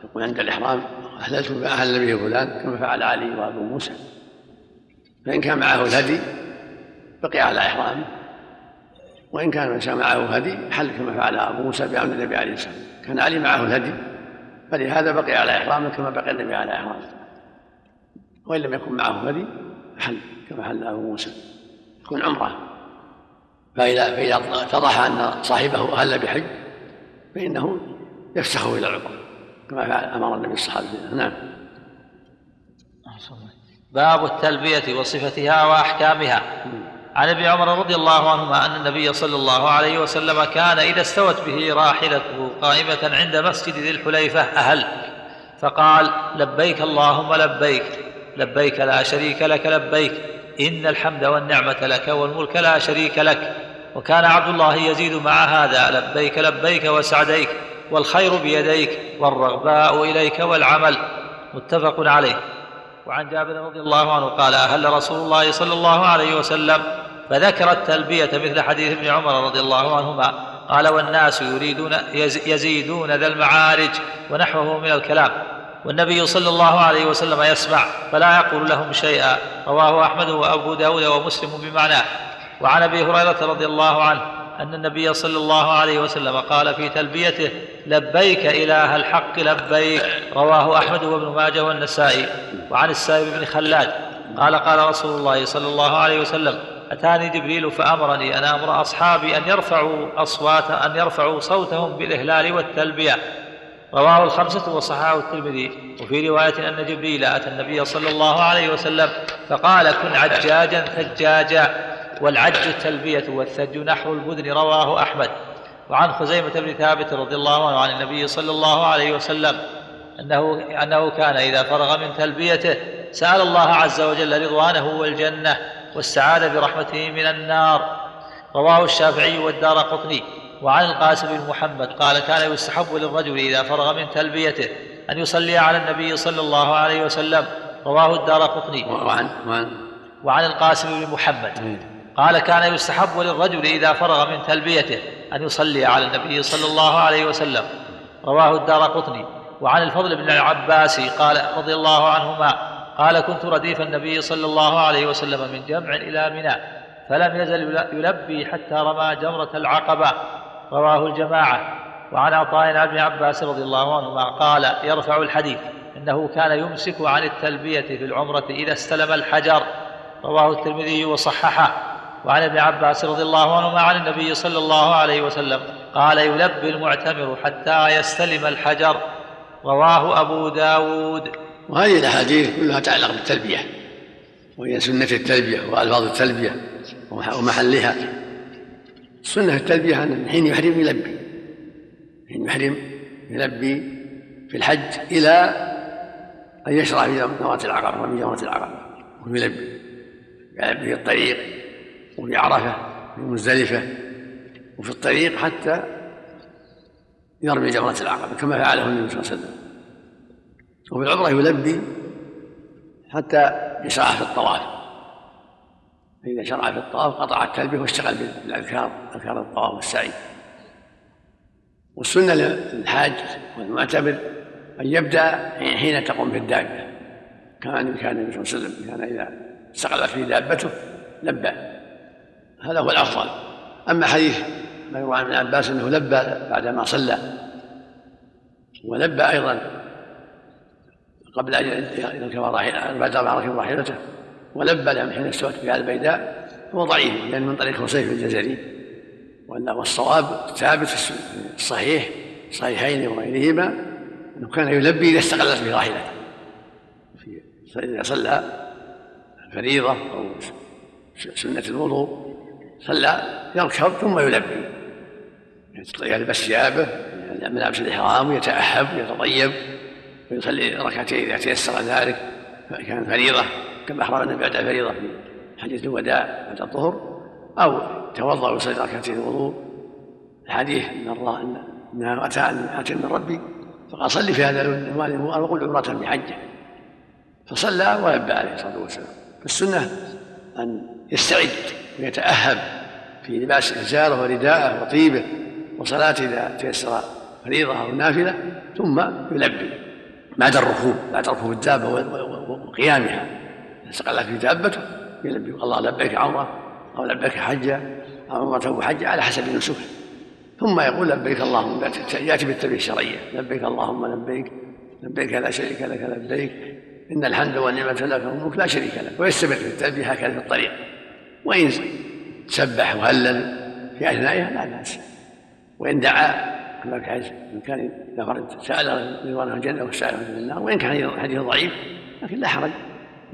يقول عند الإحرام أهللت بما أهل به فلان كما فعل علي وأبو موسى. فإن كان معه الهدي بقي على إحرامه. وإن كان ليس معه هدي حل كما فعل أبو موسى بعمد النبي عليه السلام. كان علي معه الهدي فلهذا بقي على إحرامه كما بقي النبي على إحرامه. وإن لم يكن معه هدي حل كما حل أبو موسى. يكون عمرة. فإذا فإذا اتضح أن صاحبه أهل بحج فإنه يفسخه إلى العمرة كما فعل أمر النبي الصحابة نعم.
باب التلبية وصفتها وأحكامها. عن ابن عمر رضي الله عنهما أن النبي صلى الله عليه وسلم كان إذا استوت به راحلته قائمة عند مسجد ذي الحليفة أهل. فقال لبيك اللهم لبيك لبيك لا شريك لك لبيك إن الحمد والنعمة لك والملك لا شريك لك. وكان عبد الله يزيد مع هذا لبيك لبيك وسعديك والخير بيديك والرغباء إليك والعمل. متفق عليه. وعن جابر رضي الله عنه قال أهل رسول الله صلى الله عليه وسلم فذكر التلبية مثل حديث ابن عمر رضي الله عنهما. قال والناس يريدون يزيدون ذا المعارج ونحوه من الكلام. والنبي صلى الله عليه وسلم يسمع فلا يقول لهم شيئا. رواه أحمد وأبو داود ومسلم بمعناه. وعن أبي هريرة رضي الله عنه أن النبي صلى الله عليه وسلم قال في تلبيته لبيك إله الحق لبيك. رواه أحمد وابن ماجه والنسائي. وعن السائب بن خلاد قال قال رسول الله صلى الله عليه وسلم أتاني جبريل فأمرني أن أمر أصحابي أن يرفعوا أصوات أن يرفعوا صوتهم بالإهلال والتلبية. رواه الخمسة وصححه الترمذي. وفي رواية أن جبريل أتى النبي صلى الله عليه وسلم فقال كن عجاجا ثجاجا والعج التلبية والثج نحو البدن. رواه أحمد. وعن خزيمة بن ثابت رضي الله عنه عن النبي صلى الله عليه وسلم أنه أنه كان إذا فرغ من تلبيته سأل الله عز وجل رضوانه والجنة. والسعادة برحمته من النار. رواه الشافعي والدار قطني. وعن القاسم بن محمد قال كان يستحب للرجل إذا فرغ من تلبيته أن يصلي على النبي صلى الله عليه وسلم. رواه الدار قطني.
وعن وعن
وعن القاسم بن محمد. قال كان يستحب للرجل إذا فرغ من تلبيته أن يصلي على النبي صلى الله عليه وسلم. رواه الدار قطني. وعن الفضل بن العباس قال رضي الله عنهما قال كنت رديف النبي صلى الله عليه وسلم من جمع إلى منى فلم يزل يلبي حتى رمى جمرة العقبة. رواه الجماعة. وعن عطاء ابن عباس رضي الله عنهما قال يرفع الحديث إنه كان يمسك عن التلبية في العمرة إذا استلم الحجر. رواه الترمذي وصححه. وعن ابن عباس رضي الله عنهما عن النبي صلى الله عليه وسلم قال يلبي المعتمر حتى يستلم الحجر. رواه أبو داود.
وهذه الأحاديث كلها تتعلق بالتلبية وهي سنة التلبية وألفاظ التلبية ومحلها. سنة التلبية أن حين يحرم يلبي حين يحرم يلبي في الحج إلى أن يشرع في نواة العقبة ومن جمرة العقبة ويلبي يلبي في الطريق وفي عرفة في مزدلفة وفي الطريق حتى يرمي جمرة العقبة كما فعله النبي صلى الله عليه وسلم. وفي العمرة يلبي حتى يشرع في الطواف. فإذا شرع في الطواف قطع التلبية واشتغل بالأذكار أذكار الطواف والسعي. والسنة للحاج والمعتبر أن يبدأ حين تقوم في الدابة. كان كان النبي صلى الله عليه وسلم كان إذا استقلت به دابته لبى. هذا هو الأفضل. أما حديث ما يروى عن ابن عباس أنه لبى بعدما صلى. ولبى أيضا. قبل أن يركب راحلته بعد ما ركب راحلته ولبى لهم حين استوت بها البيداء هو ضعيف لأن من طريق حسيف الجزري. والصواب ثابت في الصحيح الصحيحين وغيرهما أنه كان يلبي إذا استقلت به راحلته إذا صلى فريضة أو سنة الوضوء صلى يركب ثم يلبي. يلبس ثيابه ملابس الإحرام ويتأهب ويتطيب ويصلي ركعتين إذا تيسر ذلك فكان فريضة كما أخبر النبي بعد فريضة في حديث الوداع بعد الظهر أو توضأ ويصلي ركعتين الوضوء. الحديث أن الله أنها أتى من ربي فقال صلي في هذا الوالد وقل عمرة بحجه فصلى ولبى عليه الصلاة والسلام. فالسنة أن يستعد ويتأهب في لباس إزاره ورداءه وطيبه وصلاته إذا تيسر فريضة أو نافلة ثم يلبي. بعد الركوب بعد ركوب الدابة وقيامها. استقلت في دابته يلبي الله لبيك عمرة أو لبيك حجة أو عمرة وحجة على حسب نسكه ثم يقول لبيك اللهم يأتي بالتلبية الشرعية. لبيك اللهم لبيك لبيك لا شريك لك لبيك. إن الحمد والنعمة لك والملك لا شريك لك. ويستمر في التلبية هكذا في الطريق. وإن سبح وهلل في أثنائها لا بأس. وإن دعا كما في حديث إن كان إذا فرد سأل رضوانه الجنة وسأل من النار وإن كان حديث ضعيف لكن لا حرج.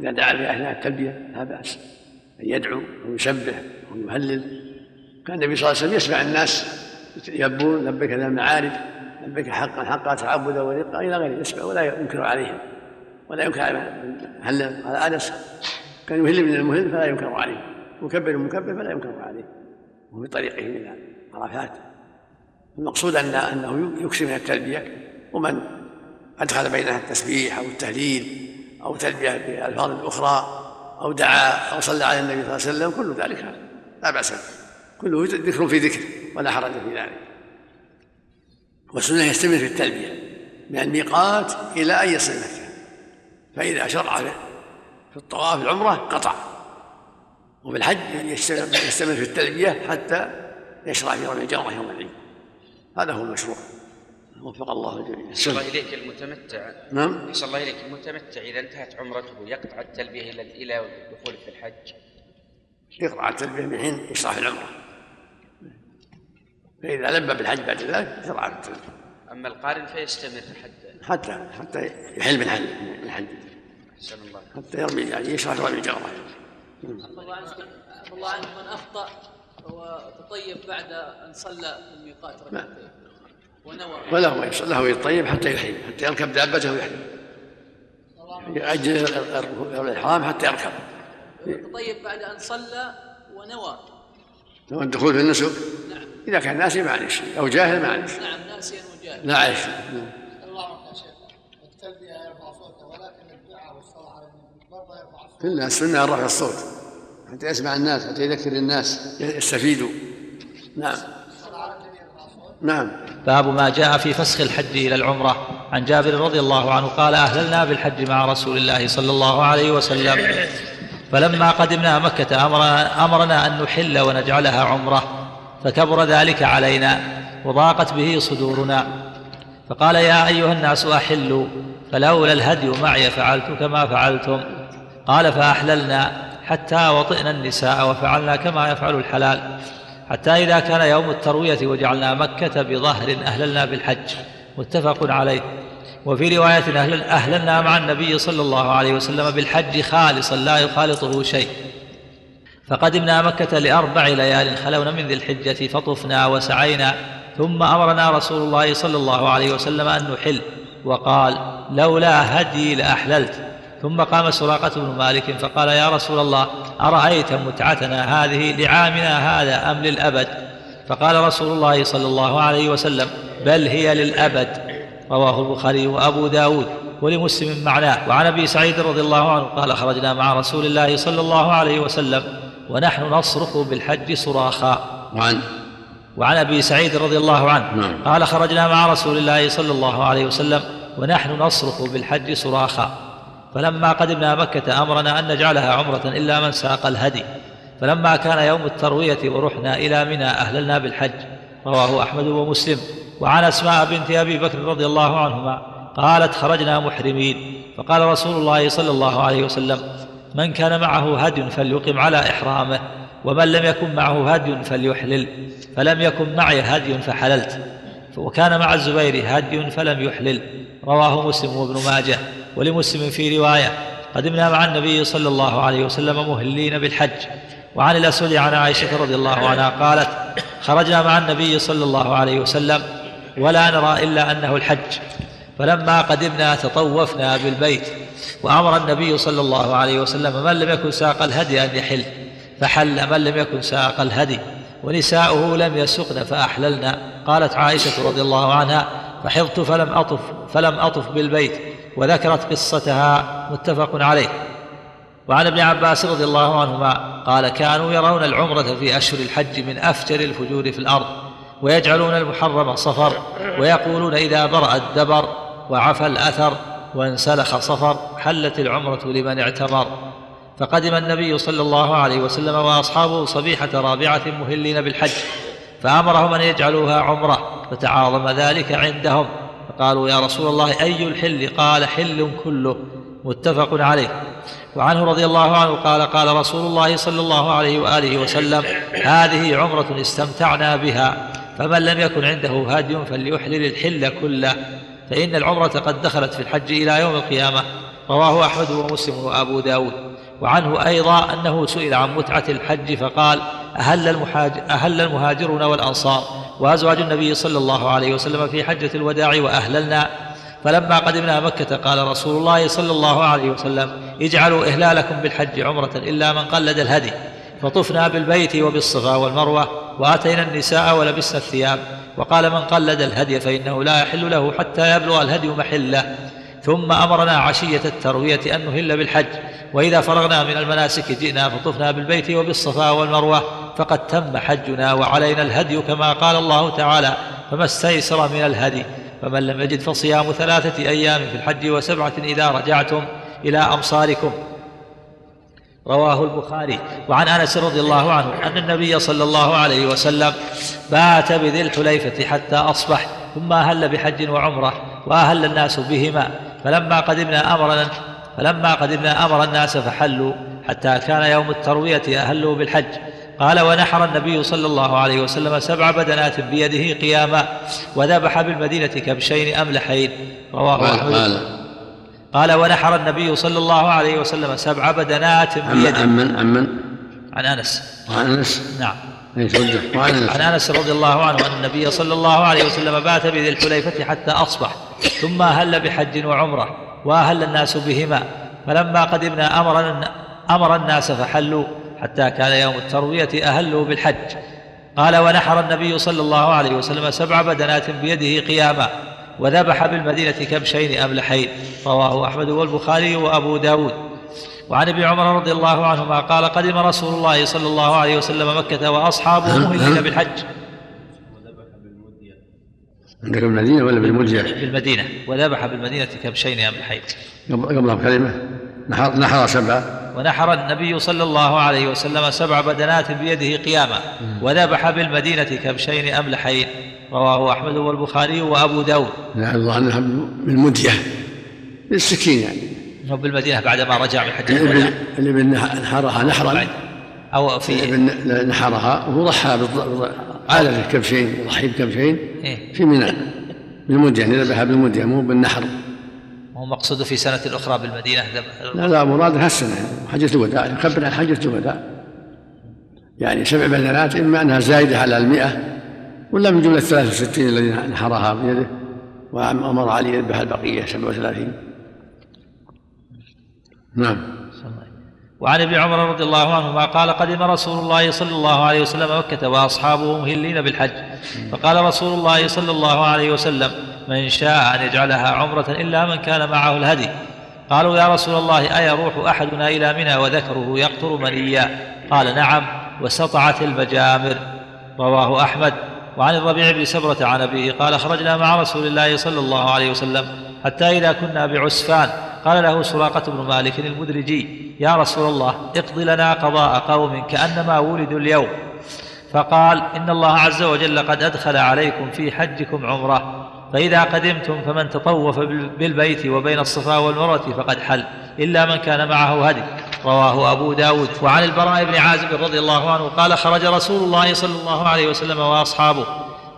إذا دعا في أثناء التلبية لا بأس. أن يدعو ويسبح ويهلل كان النبي صلى الله عليه وسلم يسمع الناس يلبون لبيك ذا المعارف لبيك حقا حقا تعبدا ورقا إلى غيره يسمع ولا ينكر عليهم ولا ينكر هل على أنس. كان يهل من المهل فلا ينكر عليه مكبر المكبر فلا ينكر عليه وفي طريقه إلى عرفات. المقصود ان أنه يكسر من التلبية ومن أدخل بينها التسبيح أو التهليل أو تلبية بالفاظ أخرى أو دعا أو صلى على النبي صلى الله عليه وسلم كل ذلك لا بأس به. كله ذكر في ذكر ولا حرج في ذلك. والسنة يستمر في التلبية من الميقات إلى ان يصل مكه فإذا شرع في الطواف العمرة قطع. وفي الحج يستمر في التلبية حتى يشرع في رمي الجمرة يوم العيد. هذا هو المشروع. وفق الله الجميع.
الله إليك المتمتع.
نعم.
أحسن الله إليك المتمتع إذا انتهت عمرته يقطع التلبية إلى إلى دخوله في الحج.
يقطع التلبية من حين يشرع في العمرة. فإذا لبى بالحج بعد ذلك شرع في التلبية.
أما القارن فيستمر حتى
حتى حتى يحل من حل من حج.
أحسن الله.
حتى يرمي يعني يشرع رمي الجمرة
الله عنك من أخطأ. وتطيب بعد أن صلى في الميقات ركعتين. ونوى.
وله له يطيب حتى يحل حتى يركب دابته ويحل يأجل الإحرام حتى يركب.
تطيب بعد أن صلى ونوى.
نوى الدخول في النسك؟
نعم.
إذا كان ناسي معلش أو جاهل معلش
نعم ناسيا وجاهل.
لا عيش
الله يا شيخ التلبية يرفع صوته ولكن الدعاء والصلاة على النبي برضه يرفع صوته
كلها السنة رفع الصوت. حتى يسمع الناس حتى يذكر الناس. يستفيدوا نعم. نعم.
باب ما جاء في فسخ الحج إلى العمرة. عن جابر رضي الله عنه قال أهللنا بالحج مع رسول الله صلى الله عليه وسلم. فلما قدمنا مكة امرنا, أمرنا أن نحل ونجعلها عمرة. فكبر ذلك علينا وضاقت به صدورنا. فقال يا أيها الناس أحلوا فلولا الهدي معي فعلت كما فعلتم. قال فأحللنا. حتى وطئنا النساء وفعلنا كما يفعل الحلال. حتى إذا كان يوم التروية وجعلنا مكة بظهر أهللنا بالحج. متفق عليه. وفي رواية أهل أهللنا مع النبي صلى الله عليه وسلم بالحج خالصا لا يخالطه شيء. فقدمنا مكة لأربع ليال خلون من ذي الحجة فطفنا وسعينا. ثم أمرنا رسول الله صلى الله عليه وسلم أن نحل. وقال لولا هدي لأحللت. ثم قام سراقة بن مالك فقال يا رسول الله أرأيت متعتنا هذه لعامنا هذا أم للأبد؟ فقال رسول الله صلى الله عليه وسلم بل هي للأبد. رواه البخاري وأبو داود ولمسلم معناه. وعن أبي سعيد رضي الله عنه قال خرجنا مع رسول الله صلى الله عليه وسلم ونحن نصرخ بالحج صراخا.
وعن؟
وعن أبي سعيد رضي الله عنه
نعم.
قال خرجنا مع رسول الله صلى الله عليه وسلم ونحن نصرخ بالحج صراخا. فلما قدمنا مكة أمرنا أن نجعلها عمرة إلا من ساق الهدي. فلما كان يوم التروية ورحنا إلى منى أهللنا بالحج. رواه أحمد ومسلم. وعن أسماء بنت أبي بكر رضي الله عنهما قالت خرجنا محرمين. فقال رسول الله صلى الله عليه وسلم من كان معه هدي فليقم على إحرامه ومن لم يكن معه هدي فليحلل فلم يكن معي هدي فحللت وكان مع الزبير هدي فلم يحلل. رواه مسلم وابن ماجه. ولمسلم في رواية قدمنا مع النبي صلى الله عليه وسلم مهلين بالحج. وعن الأسود عن عائشة رضي الله عنها قالت خرجنا مع النبي صلى الله عليه وسلم ولا نرى إلا أنه الحج. فلما قدمنا تطوفنا بالبيت وأمر النبي صلى الله عليه وسلم من لم يكن ساق الهدي أن يحل فحل من لم يكن ساق الهدي ونساؤه لم يسقن فأحللنا. قالت عائشة رضي الله عنها فحضت فلم أطف فلم أطف بالبيت. وذكرت قصتها متفق عليه. وعن ابن عباس رضي الله عنهما قال كانوا يرون العمرة في أشهر الحج من أفجر الفجور في الأرض ويجعلون المحرم صفر ويقولون إذا برأ الدبر وعفى الأثر وانسلخ صفر حلت العمرة لمن اعتمر. فقدم النبي صلى الله عليه وسلم وأصحابه صبيحة رابعة مهلين بالحج فأمرهم أن يجعلوها عمرة فتعاظم ذلك عندهم. فقالوا يا رسول الله أي الحل؟ قال حل كله متفق عليه. وعنه رضي الله عنه قال قال رسول الله صلى الله عليه وآله وسلم هذه عمرة استمتعنا بها فمن لم يكن عنده هادي فليحلل الحل كله فإن العمرة قد دخلت في الحج إلى يوم القيامة. رواه أحمد ومسلم وأبو داود. وعنه أيضا أنه سئل عن متعة الحج فقال أهل, المحاجر أهل المهاجرون والأنصار وأزواج النبي صلى الله عليه وسلم في حجة الوداع وأهللنا. فلما قدمنا مكة قال رسول الله صلى الله عليه وسلم اجعلوا إهلالكم بالحج عمرة إلا من قلد الهدي. فطفنا بالبيت وبالصفا والمروة وأتينا النساء ولبسنا الثياب. وقال من قلد الهدي فإنه لا يحل له حتى يبلغ الهدي محله. ثم أمرنا عشية التروية أن نهل بالحج. وإذا فرغنا من المناسك جئنا فطفنا بالبيت وبالصفا والمروة فقد تم حجنا وعلينا الهدي كما قال الله تعالى فما استيسر من الهدي فمن لم يجد فصيام ثلاثة أيام في الحج وسبعة إذا رجعتم إلى أمصاركم. رواه البخاري. وعن أنس رضي الله عنه أن النبي صلى الله عليه وسلم بات بذي الحليفة حتى أصبح ثم أهل بحج وعمرة وأهل الناس بهما فلما قدمنا أمرنا فلما قدمنا أمر الناس فحلوا حتى كان يوم التروية أهلوا بالحج. قال ونحر النبي صلى الله عليه وسلم سبع بدنات بيده قياما وذبح بالمدينة كبشين أملحين. رواه أحمد. قال ونحر النبي صلى الله عليه وسلم سبع بدنات
بيده. عن من عن من؟
عن أنس.
عن أنس؟
نعم.
عن
أنس رضي الله عنه أن النبي صلى الله عليه وسلم بات بذي الحليفة حتى أصبح ثم أهل بحج وعمرة. وأهل الناس بهما. فلما قدمنا أمر أمر الناس فحلوا حتى كان يوم التروية اهلوا بالحج. قال ونحر النبي صلى الله عليه وسلم سبع بدنات بيده قياما وذبح بالمدينة كبشين أملحين. رواه أحمد والبخاري وأبو داود. وعن ابن عمر رضي الله عنهما قال قدم رسول الله صلى الله عليه وسلم مكة وأصحابه مهلين بالحج.
عندك بالمدينة ولا بالمدية؟
بالمدينة. وذبح بالمدينة كبشين أملحين
قبلها بكلمة. نحر, نحر سبعة.
ونحر النبي صلى الله عليه وسلم سبع بدنات بيده قياما. وذبح بالمدينة كبشين أملحين رواه أحمد والبخاري وأبو داود.
نعم الله أنها بالمدية بالسكين يعني.
هو بالمدينة بعدما رجع من حج الوداع
الابن نحرها نحرا.
أو في
الابن نحرها. وهو ضحى عادة كبشين يضحي بكبشين إيه؟ في منى بالمدية ذبحها بالمدية مو بالنحر.
هو مقصود في سنة أخرى بالمدينة
لا لا مراد هالسنة حجة الوداع يخبر عن حجة الوداع. يعني سبع بدنات إما أنها زايدة على المئة ولا من جملة 63 الذي نحرها بيده وأمر علي يذبح البقية 37 نعم.
وعن ابن عمر رضي الله عنهما قال قدم رسول الله صلى الله عليه وسلم مكة وأصحابه مهلين بالحج. فقال رسول الله صلى الله عليه وسلم من شاء أن يجعلها عمرة إلا من كان معه الهدي. قالوا يا رسول الله أيروح أحدنا إلى منى وذكره يقطر منيا قال نعم وسطعت المجامر. رواه أحمد. وعن الربيع بن سبرة عن أبيه قال خرجنا مع رسول الله صلى الله عليه وسلم حتى إذا كنا بعسفان. قال له سراقة بن مالك المدرجي يا رسول الله اقض لنا قضاء قوم كأنما ولدوا اليوم. فقال إن الله عز وجل قد أدخل عليكم في حجكم عمرة فإذا قدمتم فمن تطوف بالبيت وبين الصفا والمروة فقد حل إلا من كان معه هدي. رواه أبو داود. وعن البراء بن عازب رضي الله عنه قال خرج رسول الله صلى الله عليه وسلم وأصحابه.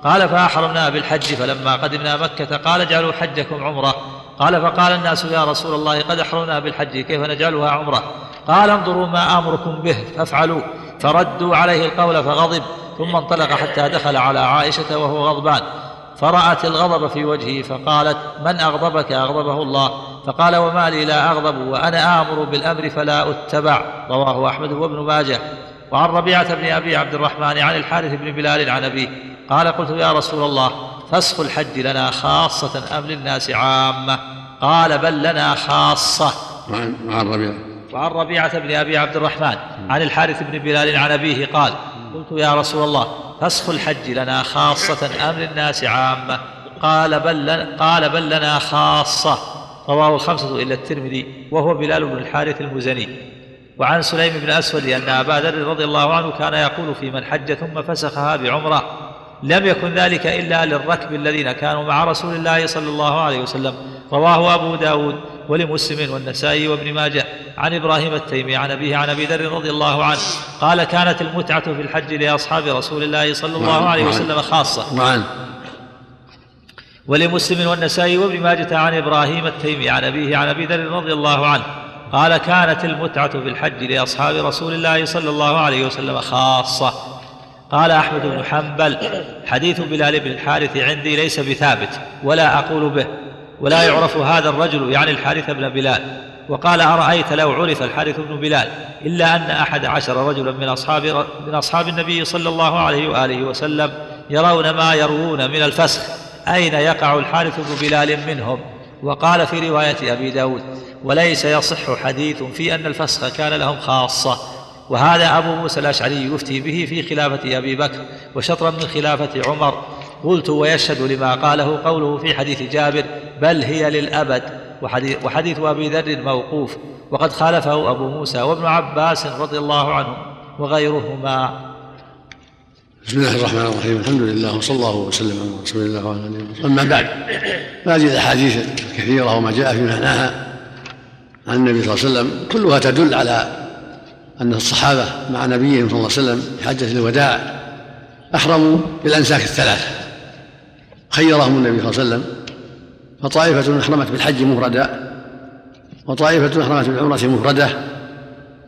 قال فأحرمنا بالحج فلما قدمنا مكة قال اجعلوا حجكم عمرة. قال فقال الناس يا رسول الله قد أحرمنا بالحج كيف نجعلها عمرة؟ قال انظروا ما آمركم به فافعلوا. فردوا عليه القول فغضب ثم انطلق حتى دخل على عائشة وهو غضبان. فرأت الغضب في وجهه فقالت من أغضبك؟ أغضبه الله. فقال وما لي لا أغضب وأنا آمر بالأمر فلا أتبع. رواه أحمد وابن ماجه. وعن ربيعة بن أبي عبد الرحمن عن الحارث بن بلال عن أبيه قال قلت يا رسول الله فسخ الحج لنا خاصة أم للناس عامة. قال بل لنا خاصة.
وعن ربيعة.
وعن ربيعة بن أبي عبد الرحمن عن الحارث بن بلال عن أبيه قال قلت يا رسول الله فسخ الحج لنا خاصة أم للناس عامة. قال بل قال بل لنا خاصة. رواه الخمسة إلا الترمذي وهو بلال بن الحارث المزني. وعن سليم بن أسود أن أبا ذر رضي الله عنه كان يقول في من حج ثم فسخها بعمرة لم يكن ذلك إلا للركب الذين كانوا مع رسول الله صلى الله عليه وسلم. رواه أبو داود ولمسلم والنسائي وابن ماجه. عن إبراهيم التيمي عن أبيه عن أبي ذر رضي الله عنه. قال كانت المتعة في الحج لأصحاب رسول الله صلى الله عليه وسلم خاصة.
وعن
ولمسلم والنسائي وابن ماجة عن إبراهيم التيمي عن أبيه عن أبي ذر رضي الله عنه قال كانت المتعة في الحج لأصحاب رسول الله صلى الله عليه وسلم خاصة. قال أحمد بن حنبل حديث بلال بن الحارث عندي ليس بثابت ولا أقول به ولا يعرف هذا الرجل يعني الحارث بن بلال. وقال أرأيت لو عرف الحارث بن بلال إلا أن أحد عشر رجلا من أصحاب من أصحاب النبي صلى الله عليه وآله وسلم يرون ما يروون من الفسخ. أين يقع الحارث بن بلال منهم؟ وقال في رواية أبي داود وليس يصح حديث في أن الفسخ كان لهم خاصة. وهذا أبو موسى الأشعري يفتي به في خلافة أبي بكر وشطرا من خلافة عمر. قلت ويشهد لما قاله قوله في حديث جابر بل هي للأبد. وحديث, وحديث أبي ذر موقوف. وقد خالفه أبو موسى وابن عباس رضي الله عنه وغيرهما.
بسم الله الرحمن الرحيم. الحمد لله وصلى الله وسلم على رسول الله وعلى آله وصحبه. أما بعد هذه الأحاديث الكثيرة وما جاء في معناها عن النبي صلى الله عليه وسلم كلها تدل على أن الصحابة مع نبيهم صلى الله عليه وسلم في حجة الوداع أحرموا بالأنساك الثلاثه خيرهم النبي صلى الله عليه وسلم فطائفة احرمت بالحج مفردا وطائفة احرمت بالعمرة مفرده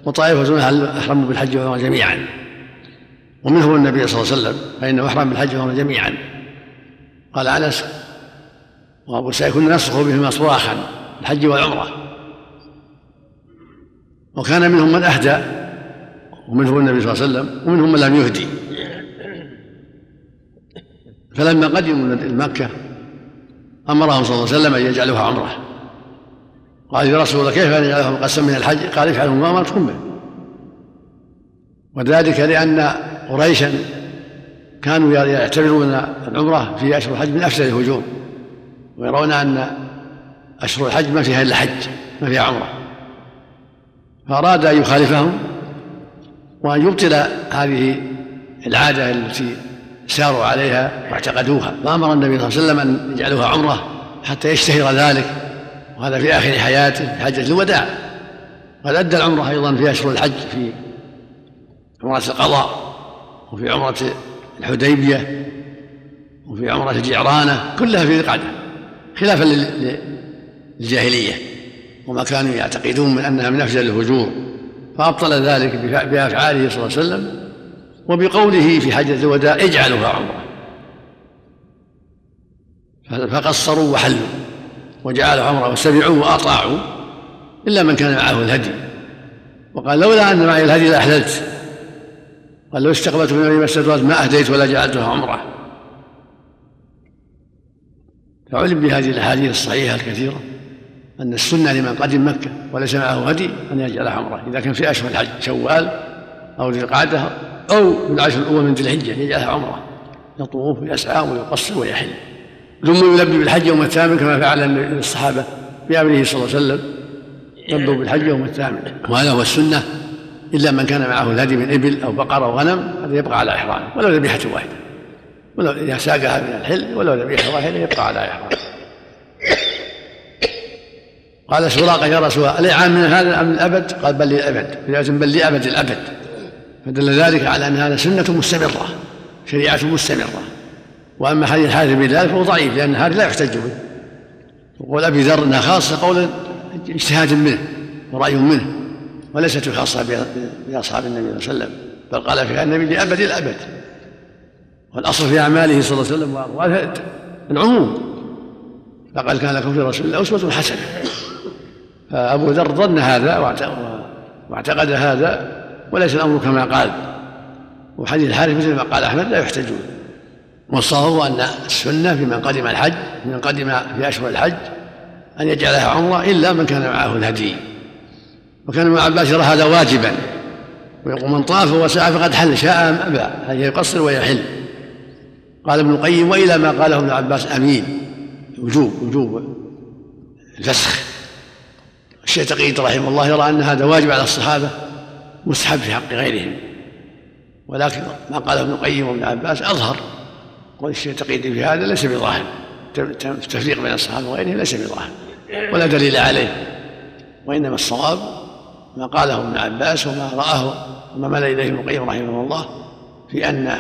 وطائفة أحرموا بالحج والعمره جميعا. ومنهم النبي صلى الله عليه وسلم فإنه أحرم بالحج والعمرة جميعا. قال أنس وأبو سعيد كنا نسخ بهما صراخا الحج والعمرة. وكان منهم من أهدى ومنهم النبي صلى الله عليه وسلم ومنهم من لم يهدي. فلما قدموا مكة أمرهم صلى الله عليه وسلم أن يجعلوها عمرة. قال يا رسول الله كيف أن يجعلوها؟ مقسم من الحج؟ قال افعلوا ما أمرتكم به. وذلك لأن قريشا كانوا يعتبرون العمرة في أشهر الحج من أفسد الهجوم ويرون أن أشهر الحج ما فيها إلا حج ما فيها عمرة. فأراد أن يخالفهم وأن يبطل هذه العادة التي ساروا عليها واعتقدوها. فأمر النبي صلى الله عليه وسلم أن يجعلوها عمرة حتى يشتهر ذلك وهذا في آخر حياته في حجة الوداع. قد أدى العمرة أيضا في أشهر الحج في عمرة القضاء. وفي عمرة الحديبية وفي عمرة الجعرانة كلها في القعدة خلافا للجاهلية وما كانوا يعتقدون من أنها من أفضل الهجور فأبطل ذلك بأفعاله صلى الله عليه وسلم وبقوله في حجة الوداع اجعلوها عمرة. فقصروا وحلوا وجعلوا عمرة وسمعوا وأطاعوا إلا من كان معه الهدي. وقال لولا أن معي الهدي لأحللت. قال لو استقبلت من النبي مسجد ما أهديت ولا جعلتها عمرة. فعلم بهذه الأحاديث الصحيحة الكثيرة أن السنة لمن قدم مكة وليس معه هدي أن يجعلها عمرة. إذا كان في أشهر الحج شوال أو ذي القعدة أو بالعشر الأول من ذي الحجة يجعلها عمرة. يطوف ويسعى ويقصر ويحل. ثم يلبي بالحج يوم الثامن كما فعل الصحابة بأمره صلى الله عليه وسلم. لبوا بالحج يوم الثامن. وهذا هو السنة إلا من كان معه الهدي من إبل أو بقر أو غنم هذا يبقى على إحرامه ولو ذبيحة واحدة. ولو إذا ساقها من الحل ولو ذبيحة واحدة يبقى على إحرامه قال سراقة يا رسول الله الإعام من هذا أم الأبد؟ قال بل للأبد. لازم بل لأبد الأبد. فدل ذلك على أن هذا سنة مستمرة شريعة مستمرة. وأما حديث الحارث بن ذلك فهو ضعيف لأن هذا لا يحتج به. وقول أبي ذر أنها خاصة قولا اجتهاد منه ورأي منه. وليست خاصة بأصحاب النبي صلى الله عليه وسلم بل قال فيها النبي لأبد الأبد. والأصل في أعماله صلى الله عليه وسلم وأقواله العموم. فقال كان لكم في رسول الله أسوة حسنة. فأبو ذر ظن هذا واعتقد هذا وليس الأمر كما قال. وحديث الحارث مثل ما قال أحمد لا يحتج والصواب هو أن السنة في من قدم الحج من قدم في أشهر الحج أن يجعلها عمرة إلا من كان معه الهدي. وكان ابن عباس يرى هذا واجبا. ويقول من طاف وسعى فقد حل شاء أم أبى. هل يقصر ويحل. قال ابن القيم وإلى ما قاله ابن عباس أمين. وجوب وجوب. الفسخ. الشيخ تقي رحمه الله يرى أن هذا واجب على الصحابة مستحب في حق غيرهم. ولكن ما قاله ابن القيم وابن عباس أظهر. قول الشيخ تقي في هذا ليس بظاهر. التفريق بين الصحابة وغيرهم ليس بظاهر. ولا دليل عليه. وإنما الصواب ما قاله ابن عباس وما رآه وما مل إليه ابن القيم رحمه الله في أن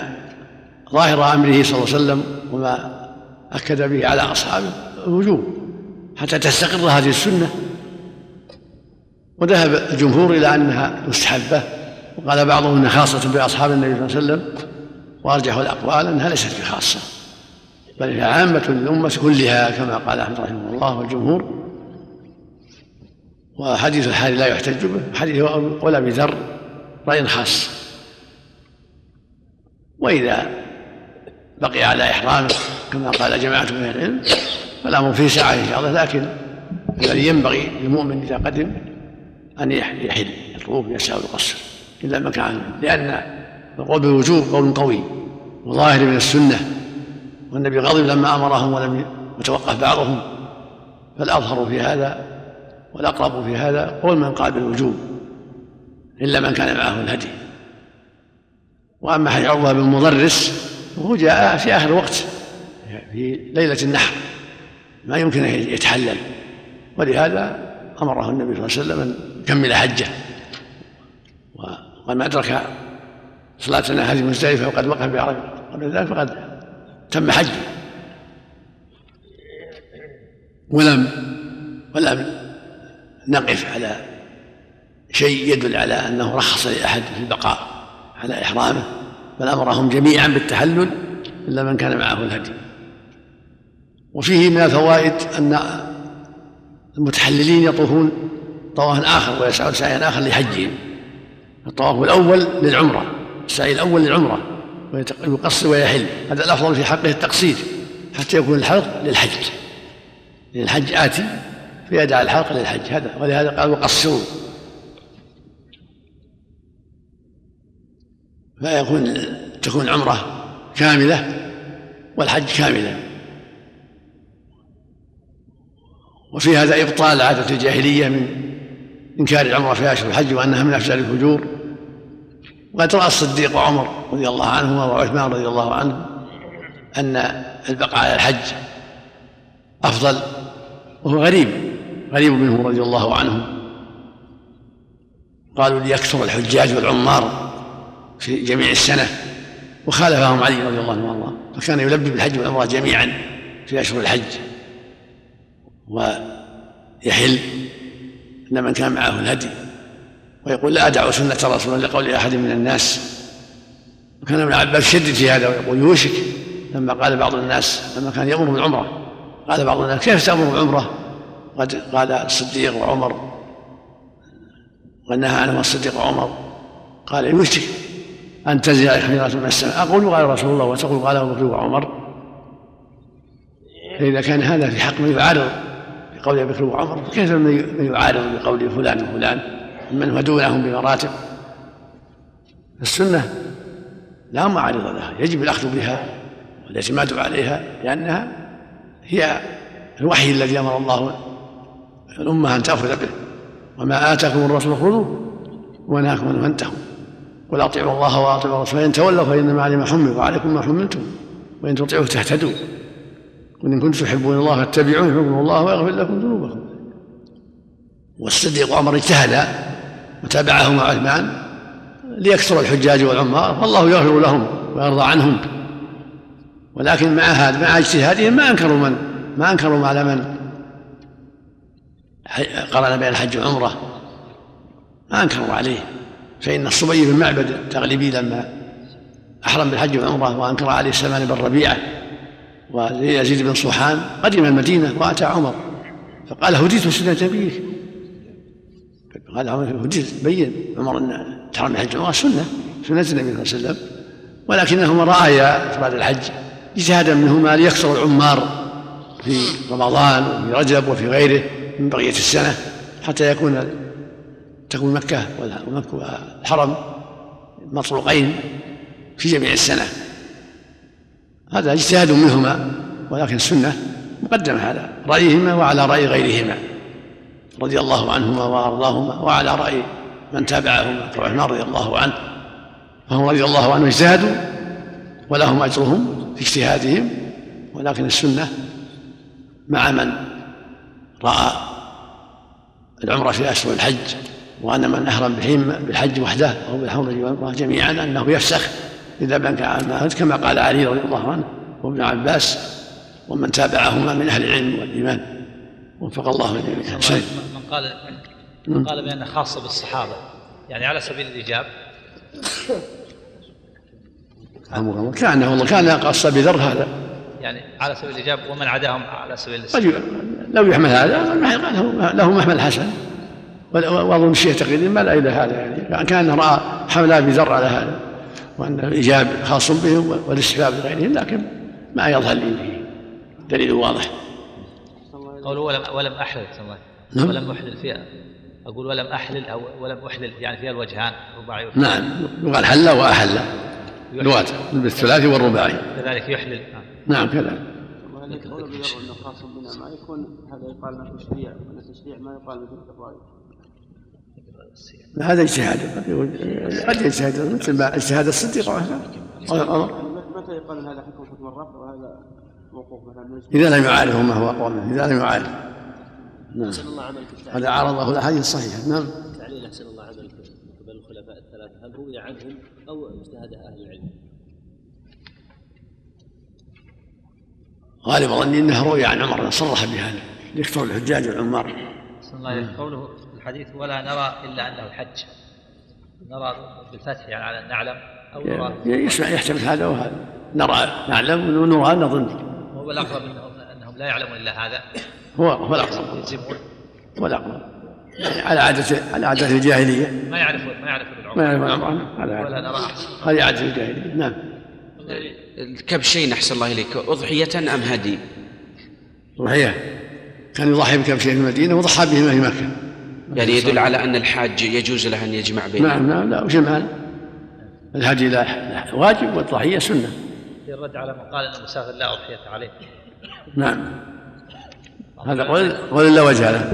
ظاهر أمره صلى الله عليه وسلم وما أكد به على أصحابه الوجوب حتى تستقر هذه السنة وذهب الجمهور إلى أنها مستحبة وقال بعضهم أنها خاصة بأصحاب النبي صلى الله عليه وسلم وأرجح الأقوال أنها ليست بخاصة بل هي عامة للأمة كلها كما قال أحمد رحمه الله والجمهور وحديث الحال لا يحتج به. حديث قول أبي ذر رأي خاص. وإذا بقي على إحرامه كما قال جماعة من العلم فالأمر فيه سعة إن شاء الله. لكن الذي ينبغي للمؤمن إذا قدم أن يحل يطوف يسعى ويقصر إلا مكان لأن القول بالوجوب قول قوي وظاهر من السنة. والنبي غضب لما أمرهم ولم يتوقف بعضهم. فالأظهر في هذا والأقرب في هذا قول من قال بالوجوب إلا من كان معه الهدي. وأما حديث عروة بن مضرس فهو جاء في آخر وقت في ليلة النحر ما يمكن أن يتحلل. ولهذا أمره النبي صلى الله عليه وسلم أن يكمل حجه. ومن أدرك صلاتنا هذه مزدلفة وقد وقف بعرفة قبل ذلك فقد تم حجه. ولم ولم نقف على شيء يدل على أنه رخص لأحد في البقاء على إحرامه بل أمرهم جميعا بالتحلل إلا من كان معه الهدي. وفيه من الفوائد أن المتحللين يطوفون طوافا آخر ويسعون سعيا آخر لحجهم. الطواف الأول للعمرة السعي الأول للعمرة ويقصر ويحل. هذا الأفضل في حقه التقصير حتى يكون الحلق للحج. للحج آتي فيدع الحلق للحج. هذا ولهذا قال وقصروا فيكون تكون عمرة كاملة والحج كاملا وفي هذا إبطال عادة الجاهلية من إنكار العمرة في أشهر الحج وأنها من أفضل الفجور. وقد رأى الصديق وعمر رضي الله عنهما وعثمان رضي الله عنه أن البقاء على الحج أفضل وهو غريب. غريب منه رضي الله عنه. قالوا ليكثر الحجاج والعمار في جميع السنة وخالفهم علي رضي الله عنه فكان يلبي بالحج والعمرة جميعا في أشهر الحج ويحل إن من كان معه الهدي. ويقول لا أدع سنة رسول لقول أحد من الناس. وكان ابن عباس شدد في هذا ويقول يوشك لما قال بعض الناس لما كان يأمر بالعمرة قال بعض الناس كيف تأمر بالعمرة؟ قد قال الصديق وعمر ونهى عنه الصديق وعمر قال يوشك أن تنزل عليك حجرات من السماء أقول قال رسول الله وتقول قال أبو بكر وعمر. فإذا كان هذا في حق من يعارض بقول ابي بكر وعمر فكيف من يعارض بقول فلان وفلان؟ من هو دونهم بمراتب؟ السنة لا معارض لها. يجب الأخذ بها والإعتماد عليها لأنها هي الوحي الذي أمر الله الامه أن تاخذ به. وما آتاكم الرسول خذوه ونهاكم عنه فانتهوا. قل أطيعوا الله وأطيعوا الرسول فإن تولوا فانما علي ما حمل وعليكم ما حملتم. وإن تطيعوه تهتدوا قل إن كنتم تحبون الله فاتبعوني يحبكم الله ويغفر لكم ذنوبكم. والصديق وعمر اجتهدا وتابعهما عثمان ليكثر الحجاج والعمار فالله يغفر لهم ويرضى عنهم. ولكن مع هذا مع اجتهادهم ما أنكروا من ما أنكروا على من. قرن بين الحج والعمره ما أنكروا عليه. فإن الصبي بن معبد التغلبي لما أحرم بالحج والعمره وأنكر عليه سلمان بن ربيعة ويزيد بن صوحان قدم المدينة وأتى عمر. فقال هديت سنه نبيك قال هديت بين عمر أن تحرم الحج والعمره سنة. سنة النبي صلى الله عليه وسلم. ولكنهما رأيا افراد الحج اجتهادا منهما ليكثر العمار في رمضان وفي رجب وفي غيره. من بقية السنة حتى يكون تكون مكة والحرم مطلوقين في جميع السنة. هذا اجتهاد منهما ولكن السنة مقدمة على رأيهما وعلى رأي غيرهما رضي الله عنهما وأرضاهما وعلى رأي من تابعهما كعثمان رضي الله عنه. فهم رضي الله عنه اجتهدوا ولهم أجرهم في اجتهادهم ولكن السنة مع من؟ رأى العمرة في أشهر الحج وأن من احرم بالحج وحده أو بالحول والعمرة جميعا أنه يفسخ إذا بان كان كما قال علي رضي الله عنه وابن عباس ومن تابعهما من أهل العلم والإيمان. وفق الله
جميعا من قال من قال بأنه خاصه بالصحابة. يعني على سبيل الإيجاب.
كان والله كان قص بذر هذا.
يعني على سبيل الإيجاب ومن عداهم على سبيل الاستحباب
لو يحمل هذا له محمل حسن وأظن الشيخ تقريبا ما لا إلى هذا يعني. كان رأى حمل ذر على هذا. وأن الإيجاب خاص بهم والاستحباب لغيرهم لكن ما يظهر لي دليل واضح.
قوله ولم ولم أحلل نعم. ولم أحلل فيها. أقول ولم أحلل أو ولم أحلل يعني فيها الوجهان
نعم. يقال حل وأحل. لغات بالثلاثي والرباعي.
كذلك يحلل
نعم كذلك.
انه خاص بنا ما يكون هذا يقال له تشريع ما يقال مثل الراي
هذا اجتهاد قد يجتهد مثل ما اجتهاد الصديق
متى يقال هذا حكم حكم الرفع وهذا موقوف مثلا
إذا لم يعارضه ما هو أقوى منه؟ إذا لم يعارض نعم. هذا عارضه الاحاديث الصحيحة. نعم.
تعليل أحسن الله عملك قبل الخلفاء الثلاثة هل روي عنهم أو اجتهد أهل العلم؟
غالب ظني إنه روي عن عمر صرح بهذا يكثر الحجاج والعمار.
الله قوله في الحديث ولا نرى إلا أنه الحج. نرى بالفتح يعني على نعلم أو نرى
يسمع يحتمل هذا وهذا نرى نعلم ونرى نظن.
هو الأقرب إنهم لا يعلمون إلا هذا.
هو هو الأقرب. هو الأقرب. يعني على عادة على عادة الجاهلية.
ما يعرفون ما يعرفون العمر.
ما يعرفون العمر. ولا نرى هذه عادة الجاهلية. نعم.
الكبشين أحسن الله إليك أضحية أم هدي؟
أضحية. كان يضحي بكبشين في المدينة وضحى بهما في مكة.
يعني يدل على أن الحاج يجوز له أن يجمع بينهما
نعم نعم لا وجمع الهدي لا واجب والضحية سنة.
في الرد على من قال أن المسافر لا أضحية عليه.
نعم. هذا قول قول لا وجه له.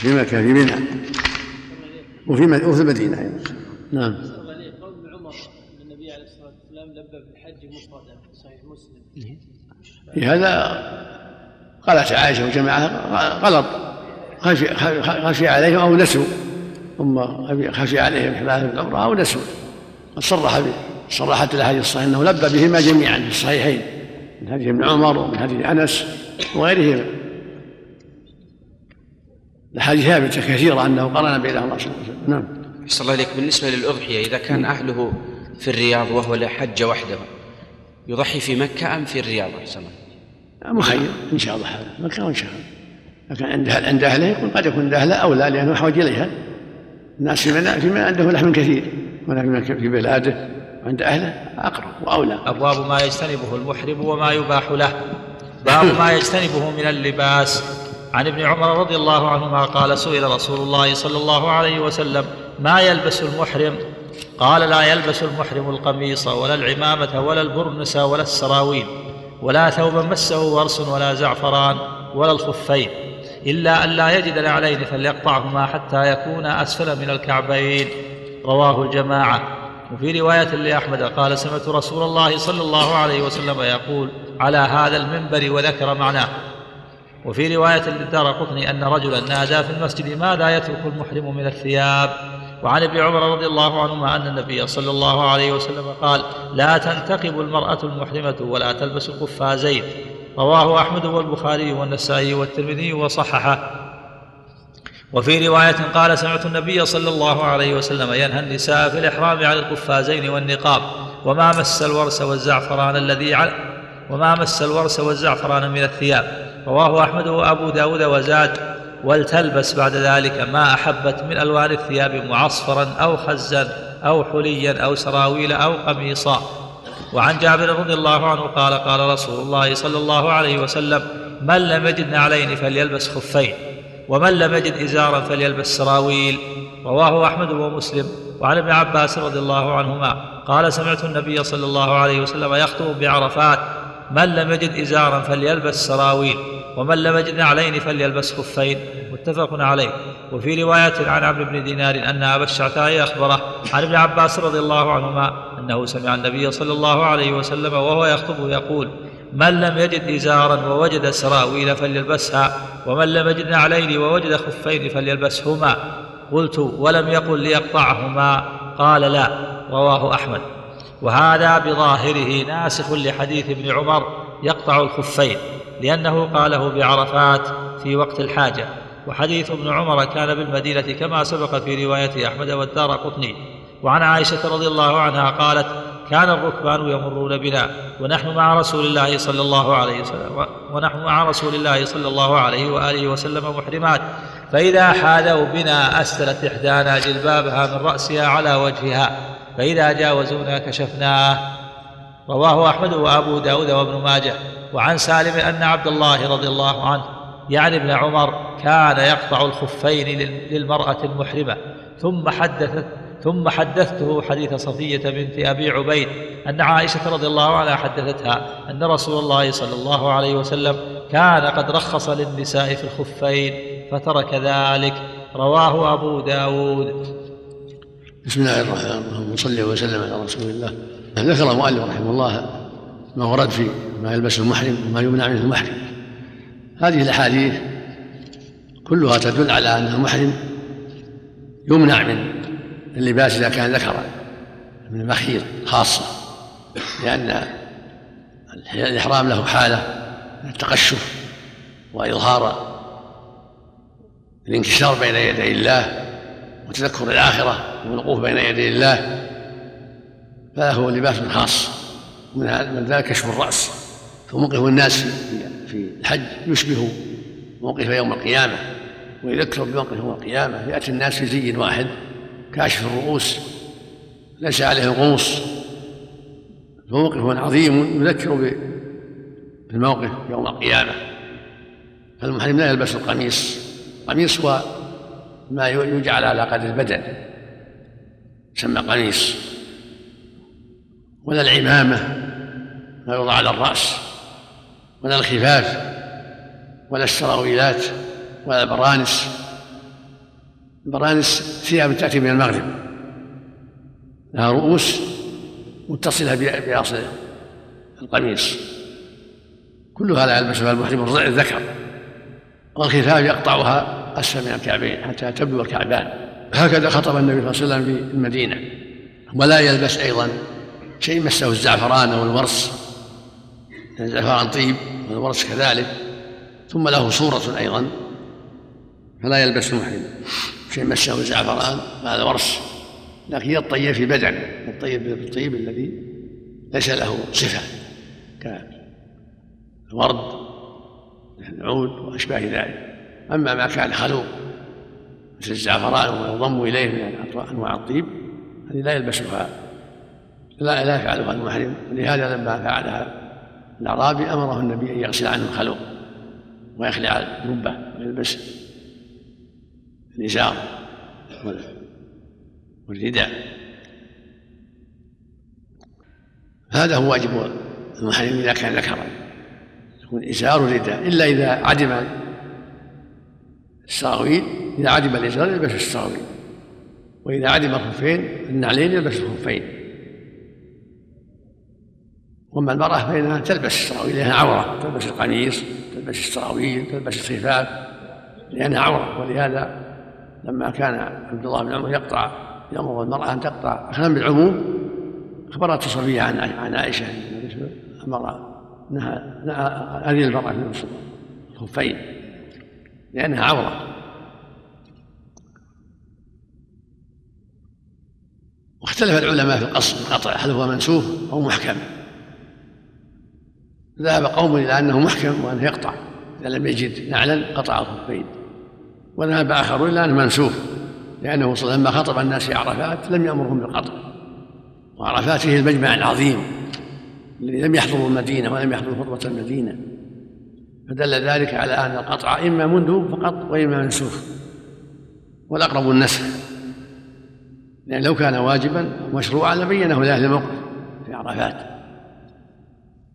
في مكة في منى وفي وفي المدينة نعم. في هذا قالت عائشة وجماعة غلط. خشي, عليهم أو نسوا. ثم خشي عليهم حماية العمرة أو نسوا. صرح صرحت الأحاديث الصحيحة أنه لبى بهما جميعا في الصحيحين. من حديث ابن عمر ومن حديث أنس وغيرهما الأحاديث ثابتة كثيرة أنه قرن بينهما صلى الله عليه وسلم نعم.
صلى الله عليك بالنسبة للأضحية إذا كان أهله في الرياض وهو لحج وحده يضحي في مكة أم في الرياض؟ أحسن
مخير. إن شاء الله هذا مكة وإن شاء الله. لكن عند عند أهله يكون قد يكون عند أهله أولى لأنه أحوج إليها. الناس في منى في منى عندهم لحم كثير. هنا في بلاده. عند أهله أقرب وأولى.
أبواب ما يجتنبه المحرم وما يباح له. باب ما يجتنبه من اللباس. عن ابن عمر رضي الله عنهما قال سئل رسول الله صلى الله عليه وسلم ما يلبس المحرم؟ قال لا يلبس المحرم القميص ولا العمامة ولا البرنس ولا السراويل ولا ثوبا مسه ورس ولا زعفران ولا الخفين إلا أن لا يجد نعلين فليقطعهما حتى يكون أسفل من الكعبين. رواه الجماعة. وفي رواية لأحمد قال سمعت رسول الله صلى الله عليه وسلم يقول على هذا المنبر وذكر معناه. وفي رواية للدار قطني أن رجلا نادى في المسجد ماذا يترك المحرم من الثياب؟ وعن ابن عمر رضي الله عنهما أن النبي صلى الله عليه وسلم قال لا تنتقب المرأة المحرمة ولا تلبس القفازين رواه أحمد والبخاري والنسائي والترمذي وصححه. وفي رواية قال سمعت النبي صلى الله عليه وسلم ينهى النساء في الإحرام عن القفازين والنقاب وما مس الورس والزعفران الذي وما مس الورس والزعفران من الثياب. رواه أحمد وأبو داود وزاد ولتلبس بعد ذلك ما أحبت من ألوان الثياب معصفرا أو خزا أو حليا أو سراويل أو قميصا. وعن جابر رضي الله عنه قال قال رسول الله صلى الله عليه وسلم من لم يجد نعلين فليلبس خفين ومن لم يجد إزارا فليلبس سراويل. رواه أحمد ومسلم. وعن ابن عباس رضي الله عنهما قال سمعت النبي صلى الله عليه وسلم يخطب بعرفات من لم يجد إزارا فليلبس سراويل ومن لم يجد نعلين فليلبس خفين متفق عليه. وفي رواية عن عمرو بن دينار أن أبا الشعثاء أخبره عن ابن عباس رضي الله عنهما أنه سمع النبي صلى الله عليه وسلم وهو يخطب يقول من لم يجد إزارا ووجد سراويل فليلبسها ومن لم يجد نعلين ووجد خفين فليلبسهما. قلت ولم يقل ليقطعهما؟ قال لا. رواه أحمد. وهذا بظاهره ناسخ لحديث ابن عمر يقطع الخفين لأنه قاله بعرفات في وقت الحاجة. وحديث ابن عمر كان بالمدينة كما سبق في رواية أحمد والدار قطني. وعن عائشة رضي الله عنها قالت كان الركبان يمرون بنا ونحن مع رسول الله صلى الله عليه وسلم ونحن مع رسول الله صلى الله عليه وآله وسلم محرمات. فإذا حاذوا بنا أسدلت إحدانا جلبابها من رأسها على وجهها فإذا جاوزونا كشفناه. رواه أحمد وأبو داود وابن ماجه. وعن سالم أن عبد الله رضي الله عنه يعني ابن عمر كان يقطع الخفين للمرأة المحرمة. ثم حدثت ثم حدثته حديث صفية بنت أبي عبيد أن عائشة رضي الله عنها حدثتها أن رسول الله صلى الله عليه وسلم كان قد رخص للنساء في الخفين فترك ذلك. رواه أبو داود.
بسم الله الرحمن الرحيم. صلى وسلم على رسول الله. ذكر المؤلف رحمه الله ما ورد في ما يلبس المحرم وما يمنع منه المحرم. هذه الأحاديث كلها تدل على أن المحرم يمنع من اللباس إذا كان ذكرا من المخير خاصه لأن الإحرام له حالة من التقشف وإظهار الانكسار بين يدي الله وتذكر الآخرة. والوقوف بين يدي الله فله لباس خاص. من ذلك كشف الرأس. فموقف الناس في الحج يشبه موقف يوم القيامة. ويذكر بموقف يوم القيامة. يأتي الناس في زي واحد كاشف الرؤوس. ليس عليه الغوص فموقف عظيم يذكر بالموقف يوم القيامة. فالمحرم لا يلبس القميص. القميص هو ما يجعل على قدر البدن. يسمى قميص. ولا العمامة ما يوضع على الرأس. ولا الخفاف ولا السراويلات ولا البرانس. البرانس ثياب تأتي من المغرب. لها رؤوس متصلة بأصل القميص. كلها لا يلبسها المحرم الذكر. والخفاف يقطعها أسفل من الكعبين حتى تبدو الكعبان هكذا خطب النبي صلى الله عليه وسلم في المدينة. ولا يلبس أيضا شيء مسه الزعفران أو الورس الزعفران طيب والورس كذلك. ثم له صورة أيضا. فلا يلبس المحرم شيء مسه الزعفران هذا ورس لكن يطيب في بدن. يطيب بالطيب الذي ليس له صفة. كالورد العود وأشباه ذلك. أما ما كان خلوق. مثل الزعفران وما يضم إليه من أنواع الطيب هذه لا يلبسها لا لا يفعلها المحرم ولهذا لما فعلها الأعرابي أمره النبي أن يغسل عنه الخلوق ويخلع الجبة ويلبس الإزار والرداء. هذا هو واجب المحرم إذا كان ذكرا. يكون إزار رداء إلا إذا عدم السراويل إذا عدم الإزار يلبس السراويل وإذا عدم الخفين النعلين يلبس الخفين. وأما المرأة فإنها تلبس السراويل لأنها عورة تلبس القميص تلبس السراويل تلبس الخفاف لأنها عورة. ولهذا لما كان عبد الله بن عمر يقطع يأمر المرأة أن تقطع أخذا بالعموم أخبرت الصفية عن عن عائشة أمر نهى هذه المرأة في الخفين لأنها عورة. واختلف العلماء في القصر القطع هل هو منسوخ أو محكم. ذهب قوم إلى أنه محكم وأنه يقطع إذا لم يجد نعلا قطع الخفين وذهب آخرون إلى أنه منسوخ لأنه صلى لما خطب الناس في عرفات لم يأمرهم بالقطع. وعرفات هي المجمع العظيم الذي لم يحضروا المدينة ولم يحضروا خطبة المدينة. فدل ذلك على أن القطع إما منذ فقط وإما منسوخ. والأقرب النسخ لأن لو كان واجبا مشروعا لبينه لأهل الموقف في عرفات.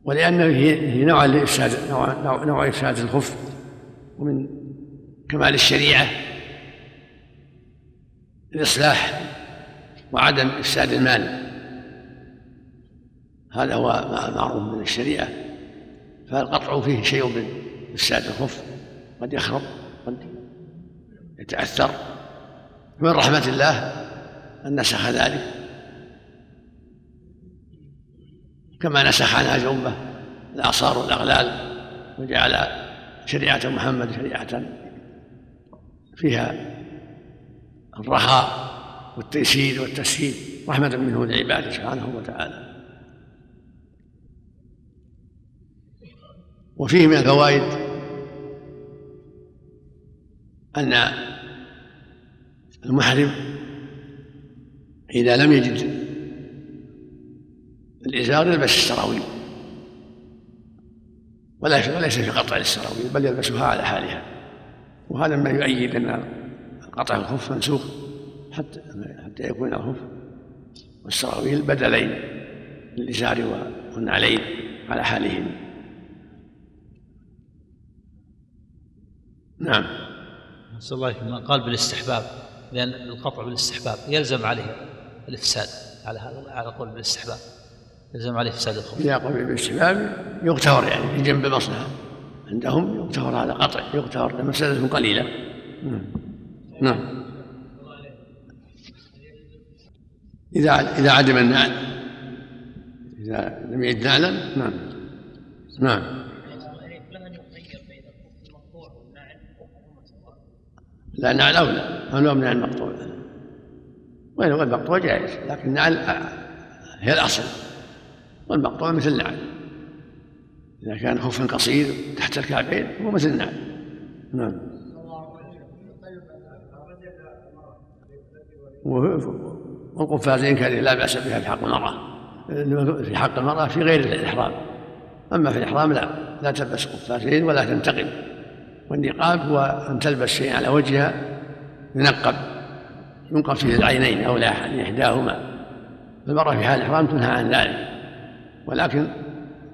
ولأنه هي نوع لإفساد نوع, نوع إفساد الخف ومن كمال الشريعة الإصلاح وعدم إفساد المال. هذا هو معروف من الشريعة. فالقطع فيه شيء من إفساد الخف. قد يخرب قد يتأثر. من رحمة الله أن نسخ ذلك. كما نسخ عنها الأمة الآثار والأغلال وجعل شريعة محمد شريعة فيها الرخاء والتيسير والتسهيل رحمة منه لعباده سبحانه وتعالى. وفيه من الفوائد أن المحرم إذا لم يجد الإزار يلبس السراويل. وليس في قطع السراويل بل يلبسها على حالها. وهذا ما يؤيد أن قطع الخف منسوخ حتى حتى يكون الخف. والسراويل بدلين للإزار والنعلين على حالهما
نعم. نسأل الله قال بالاستحباب لأن القطع بالاستحباب يلزم عليه. الإفساد على هذا على قول بالاستحباب. يلزم عليه إفساد الخف
إذا قول بالاستحباب يغتفر يعني في جنب المصلحة عندهم يغتفر هذا قطع يغتفر لمسألة قليلة. نعم. نعم. إذا إذا عدم النعل. إذا لم يجد نعلا نعم. نعم. لا النعل أولى. أولى من المقطوع؟ والمقطوع جائز لكن النعل هي الأصل. والمقطوع مثل النعل. إذا كان خف قصير تحت الكعبين هو مثل النعل. نعم. والقفازين كذلك لا بأس بها في حق المرأة. في حق المرأة في غير الإحرام. أما في الإحرام لا لا تلبس قفازين ولا تنتقل والنقاب هو أن تلبس شيئا على وجهها ينقب. ينقب فيه العينين أو لا إحداهما. المرأة في حال الإحرام تنهى عن ذلك ولكن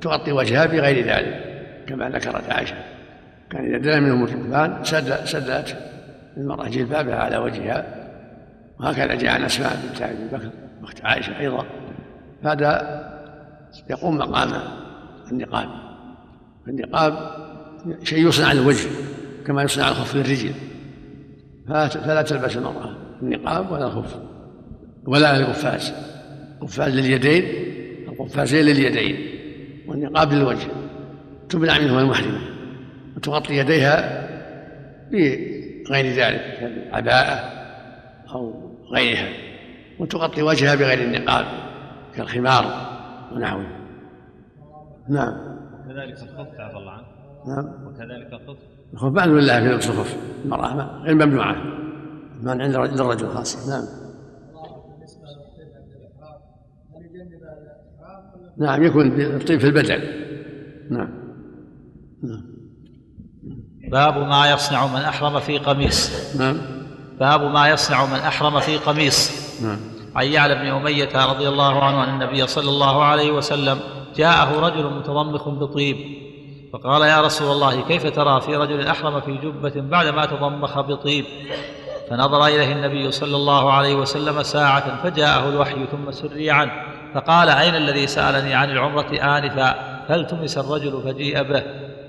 تغطي وجهها بغير ذلك كما ذكرت عائشة. كان إذا دنا منهم الركبان سد سدت المرأة جلبابها على وجهها وهكذا جاء عن أسماء بنت أبي بكر أخت عائشة أيضا. هذا يقوم مقام النقاب. النقاب شيء يصنع الوجه كما يصنع الخف للرجل فلا تلبس المرأة. النقاب ولا الخف ولا القفاز قفاز لليدين القفازين لليدين والنقاب للوجه تمنع منه المحرمة وتغطي يديها بغير ذلك كالعباءة أو غيرها وتغطي وجهها بغير النقاب كالخمار ونحوه. نعم.
كذلك الخف عفى الله عنه.
نعم.
وكذلك الخف.
الخف مأذون لله في لبس الخف المرأة غير ممنوعة. من عند الرجل خاصة نعم. نعم يكون الطيب في البدن. نعم.
نعم. باب ما يصنع من أحرم في قميص.
نعم.
باب ما يصنع من أحرم في قميص.
نعم.
عن يعلى بن أمية رضي الله عنه أن النبي صلى الله عليه وسلم جاءه رجل متضمخ بطيب. فقال يا رسول الله كيف ترى في رجل أحرم في جبة بعدما تضمخ بطيب؟ فنظر إليه النبي صلى الله عليه وسلم ساعة فجاءه الوحي ثم سري عنه فقال أين الذي سألني عن العمرة آنفا؟ فالتمس الرجل فجيء به؟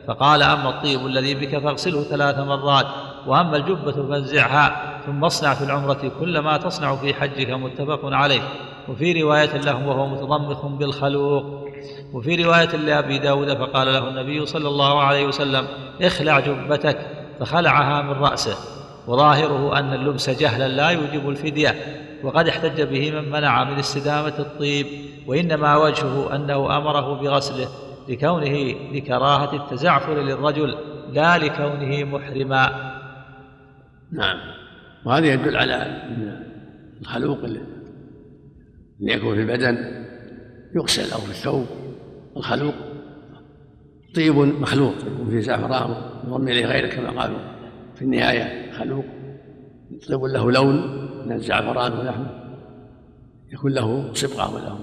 فقال أما الطيب الذي بك فاغسله ثلاث مرات وأما الجبة فانزعها ثم اصنع في العمرة كل ما تصنع في حجك متفق عليه. وفي رواية له وهو متضمخ بالخلوق. وفي رواية لأبي داود فقال له النبي صلى الله عليه وسلم اخلع جبتك فخلعها من رأسه. وظاهره أن اللبس جهلا لا يوجب الفدية وقد احتج به من منع من استدامة الطيب وإنما وجهه أنه أمره بغسله لكونه لكراهة التزعفر للرجل لا لكونه محرما.
نعم. وهذا يدل على أن الخلوق اللي يكون في البدن يغسل أو في الثوب الخلوق طيب مخلوق يكون فيه زعفران يضم إليه غيره كما قالوا في النهاية. خلوق طيب له لون من الزعفران ولحمه يكون له صبغة وله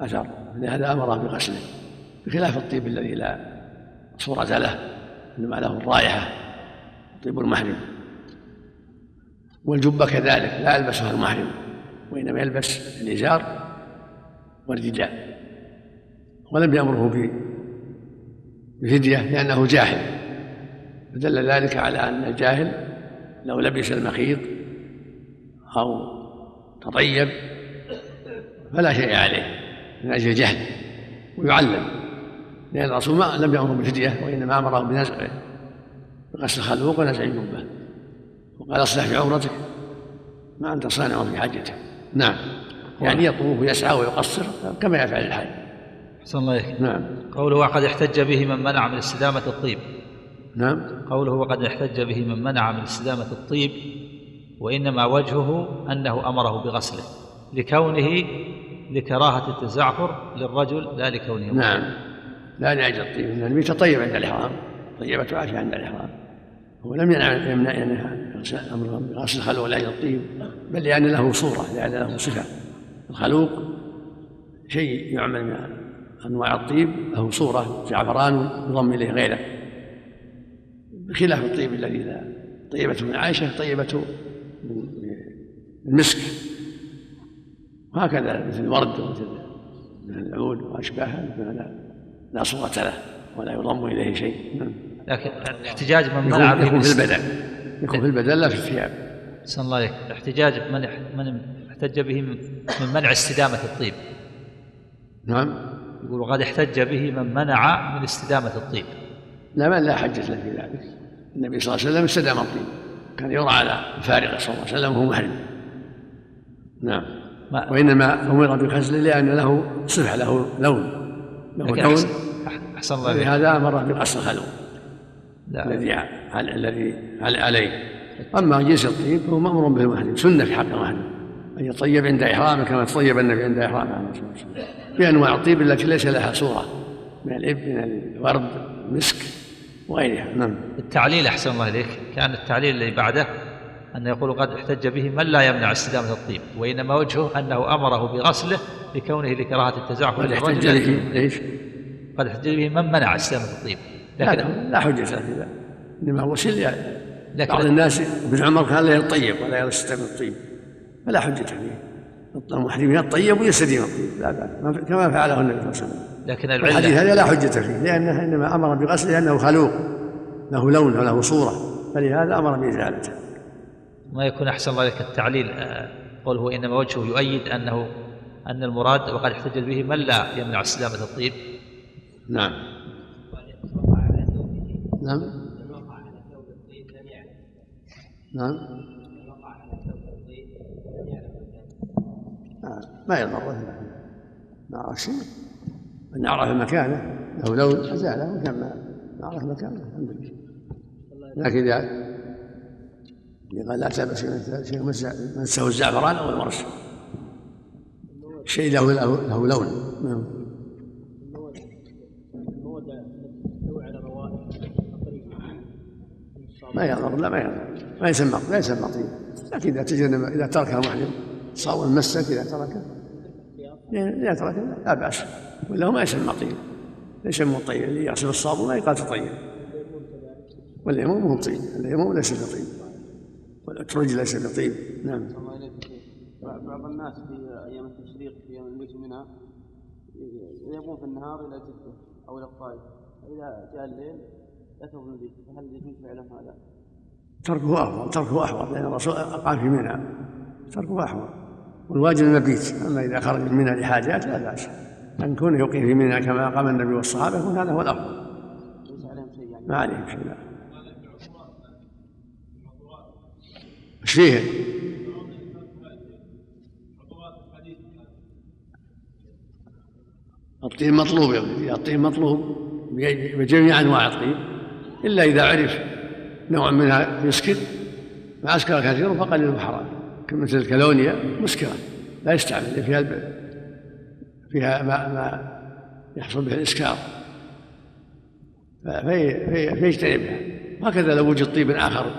أثر. لهذا أمره بغسله بخلاف الطيب الذي لا صورة له إنما له الرائحة طيب المحرم. والجبة كذلك لا يلبسها المحرم وإنما يلبس الإزار والرداء ولم يأمره بفدية لأنه جاهل. فدل ذلك على أن الجاهل لو لبس المخيط أو تطيب فلا شيء عليه من أجل الجهل ويعلم لأن الرسول ما لم يأمره بالفدية وإنما أمره بنزعه بغسل الخلوق ونزع الجبة. وقال اصلح في عورتك ما أنت صانع في حاجتك. نعم. يعني يطوف ويسعى ويقصر كما يفعل الحاج.
أحسن الله إليك.
نعم.
قوله وقد احتج به من منع من استدامة الطيب.
نعم.
قوله وقد احتج به من منع من استدامة الطيب وإنما وجهه أنه أمره بغسله لكونه لكراهة التزعفر للرجل لا لكونه.
نعم. لا لأجل الطيب إن النبي تطيب عند الإحرام طيبة عائشة عند الإحرام. هو لم يمنع يمنع أمره بغسل الخلوق لأجل الطيب بل لأن له صورة لأن له صفة. الخلوق شيء يعمل من أنواع الطيب له صورة زعفران يضم إليه غيره. بخلاف الطيب الذي لا. طيبة من عائشة طيبة من المسك. وهكذا مثل الورد ومثل مثل العود وأشباهها لا لا صورة له ولا يضم إليه شيء.
نعم. لكن احتجاج من منع
يكون في البدن. يكون في البدن لا في الثياب.
أحسن الله عليك احتجاج من من احتج به من منع استدامة الطيب.
نعم.
يقول وقد احتج به من منع من استدامة الطيب.
لا من لا حجة له في ذلك. النبي صلى الله عليه وسلم استدام الطيب. كان يرى على الفارغ صلى الله عليه وسلم وهو محرم. نعم. ما وإنما أمر بغسله لأن له صفة له لون له لون.
أحسن الله
لهذا أمر بغسل الخلو الذي الذي عليه. أما جنس الطيب فهو مأمور به المحرم سنة في حق المحرم. أن يطيب عند إحرامه كما طيب النبي عند إحرامه عليه الصلاة والسلام. بأنواع الطيب التي ليس لها صورة. من الإب من الورد المسك وغيرها. نعم.
التعليل أحسن الله إليك. كان التعليل اللي بعده أن يقول قد احتج به من لا يمنع استدامة الطيب وإنما وجهه أنه أمره بغسله لكونه لكراهة التزعفر
قد احتج به ليش؟
قد احتج به من منع استدامة الطيب.
لكن لا حجة في ذلك. إنما هو سل لكن بعض الناس ابن عمر كان لا يطيب ولا يستدام الطيب. فلا حجة فيه. المحرم يطيب ويستديم الطيب. لا بأس كما فعله النبي صلى الله عليه وسلم.
لكن العلة.
الحديث هذا لا حجة فيه لأنه إنما أمر بغسله لأنه خلوق له لون وله صورة فلهذا أمر بإزالته
ما يكون أحسن الله لك التعليل آه، قوله إنما وجهه يؤيد أنه أن المراد وقد احتج به من لا يمنع استدامة الطيب.
نعم. نعم. نعم. ما يضر. ما شيء. من عرف مكانه. له لون أزاله وكان ما عرف مكانه الحمد لله. لكن إذا قال لا تلبس شيء مسه الزعفران أو المرش شيء له له لون. نعم. ما يضر لا ما يضر. ما يسمى لا يسمى طيب. لكن إذا تجنب إذا تركها محرم صاوم مسك إذا تركه. إذا تركه لا بأس. ولا ما يسمى طيب ليس من الطيب اللي يغسل الصابون ما يقال تطيب واليموم هو طيب اليموم ليس بطيب والأترج ليس بطيب نعم.
بعض الناس في أيام التشريق في أيام الميت منها يذهبون في النهار إلى جدة أو إلى الطائف. فاذا جاء الليل يذهبون به فهل يجوز فعلهم هذا؟
تركه أفضل تركه أحوط لأن الرسول أقام في منى تركه أحوط والواجب المبيت أما إذا خرج من منى لحاجات لا بأس. أن كونه يقيم في منى كما قام النبي والصحابة يكون هذا هو الأفضل
يعني
ما عليهم شيء إيش فيه؟ الطين مطلوب يا الطين مطلوب بجميع أنواع الطين إلا إذا عرف نوع منها يسكر ما اسكر كثير فقليل حرام مثل الكالونيا مسكره لا يستعمل فيها. فيها ما, ما يحصل به في فيجتنبها وهكذا لو وجد طيب آخر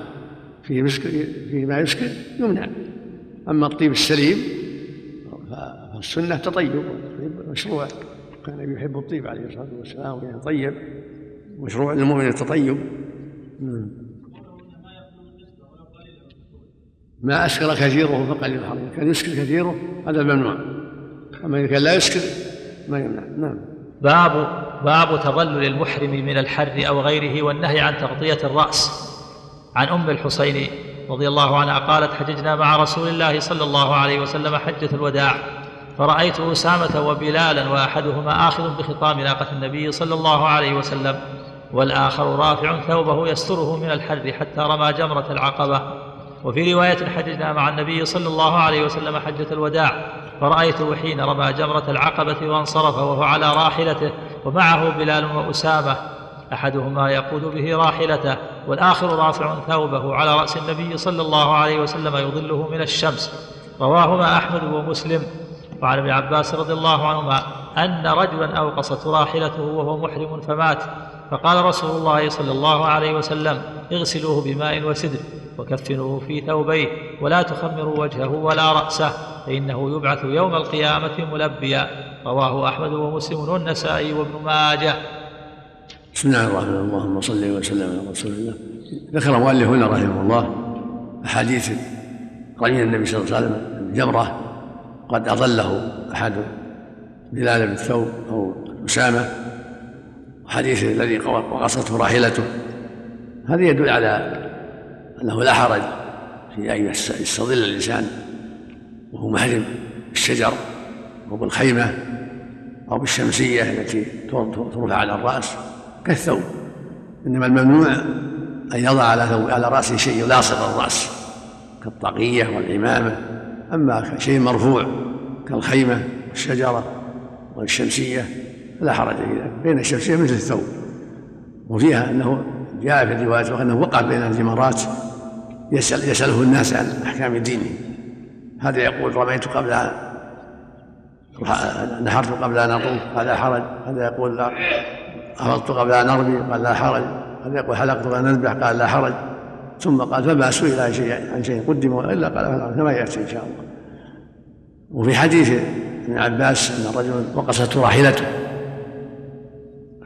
فيه مسكر فيه ما يسكر يمنع. أما الطيب السليم فالسنة تطيب مشروع كان يحب الطيب عليه الصلاة والسلام وكان طيب. مشروع للمؤمن التطيب ما أسكر كثيره فقليل الحرام كان يسكر كثيره هذا ممنوع أما إذا كان لا يسكر ما يمنع نعم.
باب باب تظلل المحرم من الحر أو غيره والنهي عن تغطية الرأس. عن أم الحسين رضي الله عنها قالت حججنا مع رسول الله صلى الله عليه وسلم حجة الوداع فرأيت أسامة وبلالا وأحدهما آخذ بخطام ناقة النبي صلى الله عليه وسلم والآخر رافع ثوبه يستره من الحر حتى رمى جمرة العقبة. وفي رواية حججنا مع النبي صلى الله عليه وسلم حجة الوداع فرأيته حين رمى جمرة العقبة وانصرف وهو على راحلته ومعه بلال وأسامة. أحدهما يقود به راحلته والآخر رافع ثوبه على رأس النبي صلى الله عليه وسلم يظله من الشمس. رواهما أحمد ومسلم. وعن ابن عباس رضي الله عنهما أن رجلا أوقصت راحلته وهو محرم فمات. فقال رسول الله صلى الله عليه وسلم اغسلوه بماء وسدر. وكفنوه في ثوبيه ولا تخمروا وجهه ولا رأسه فإنه يبعث يوم القيامة ملبيا. رواه أحمد ومسلم والنسائي وابن ماجه.
بسم الله الرحمن الرحيم. اللهم صل وسلم على رسول الله. ذكر المؤلف هنا رحمه الله أحاديث رمي النبي صلى الله عليه وسلم الجمرة قد أضله أحد بلال بن الثوب أو أسامة وحديث الذي وقصته راحلته. هذا يدل على أنه لا حرج في أن يستظل الإنسان وهو محرم بالشجر أو بالخيمة أو بالشمسية التي ترفع على الرأس كالثوب. إنما الممنوع أن يضع على على رأسه شيء يلاصق الرأس كالطاقية والعمامة. أما شيء مرفوع كالخيمة والشجرة والشمسية فلا حرج في ذلك. بين الشمسية مثل الثوب. وفيها أنه جاء في الروايات وأنه وقع بين الجمرات يسأل يسأله الناس عن أحكام دينه. هذا يقول رميت قبل أن نحرت قبل أن أطوف هذا حرج. هذا يقول لا. أفضت قبل أن أرمي قال لا حرج. هذا يقول حلقت قبل أن أذبح قال لا حرج. ثم قال فما سئل عن شيء عن شيء قدم إلا قال كما يأتي إن شاء الله. وفي حديث ابن عباس أن رجلا وقصته راحلته.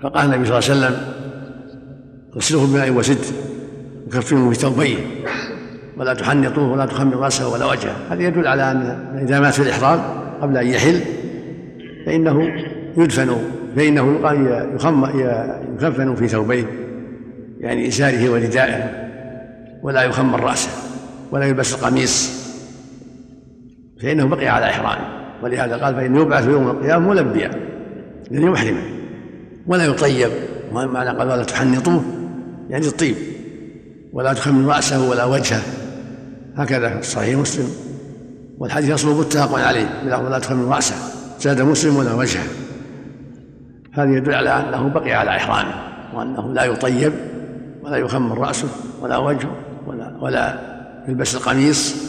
فقال النبي صلى الله عليه وسلم أغسله بماء وسد وكفنه في ثوبيه ولا تحنطوه ولا تخمر رأسه ولا وجهه. هذا يدل على أن إذا مات في الإحرام قبل أن يحل فإنه يدفن فإنه يكفن في ثوبيه يعني إزاره وردائه ولا يخمر رأسه ولا يلبس القميص. فإنه بقي على احرامه ولهذا قال فانه يبعث يوم القيامة ملبيا يعني محرما ولا يطيب. معنى قال ولا تحنطوه؟ يعني الطيب ولا تخمر رأسه ولا وجهه. هكذا في صحيح مسلم. والحديث اصله متفق عليه بلفظ لا تخمر رأسه. زاد مسلم ولا وجهه. هذا يدل على أنه بقي على إحرامه وأنه لا يطيب ولا يخمر رأسه ولا وجهه ولا ولا يلبس القميص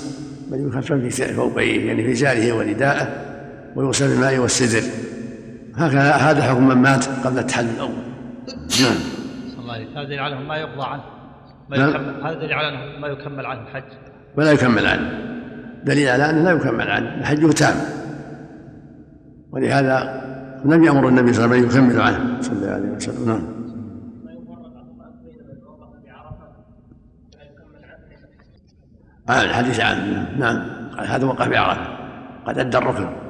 بل يكفن في ثوبيه يعني في زاره ورداءه ويغسل بالماء والسدر. هكذا هذا حكم من مات قبل التحلل الأول. نعم.
هذا دليل على ما يقضى عنه ما
نعم.
يكمل هذا دليل على أنه ما يكمل عنه الحج.
ولا يكمل عنه. دليل على أنه لا يكمل عنه حجه تام ولهذا لم يأمر النبي صلى الله عليه وسلم يكمل عنه. صلى الله عليه وسلم نعم. آه الحديث عن نعم هذا وقع بعرفة. قد أدى الركن.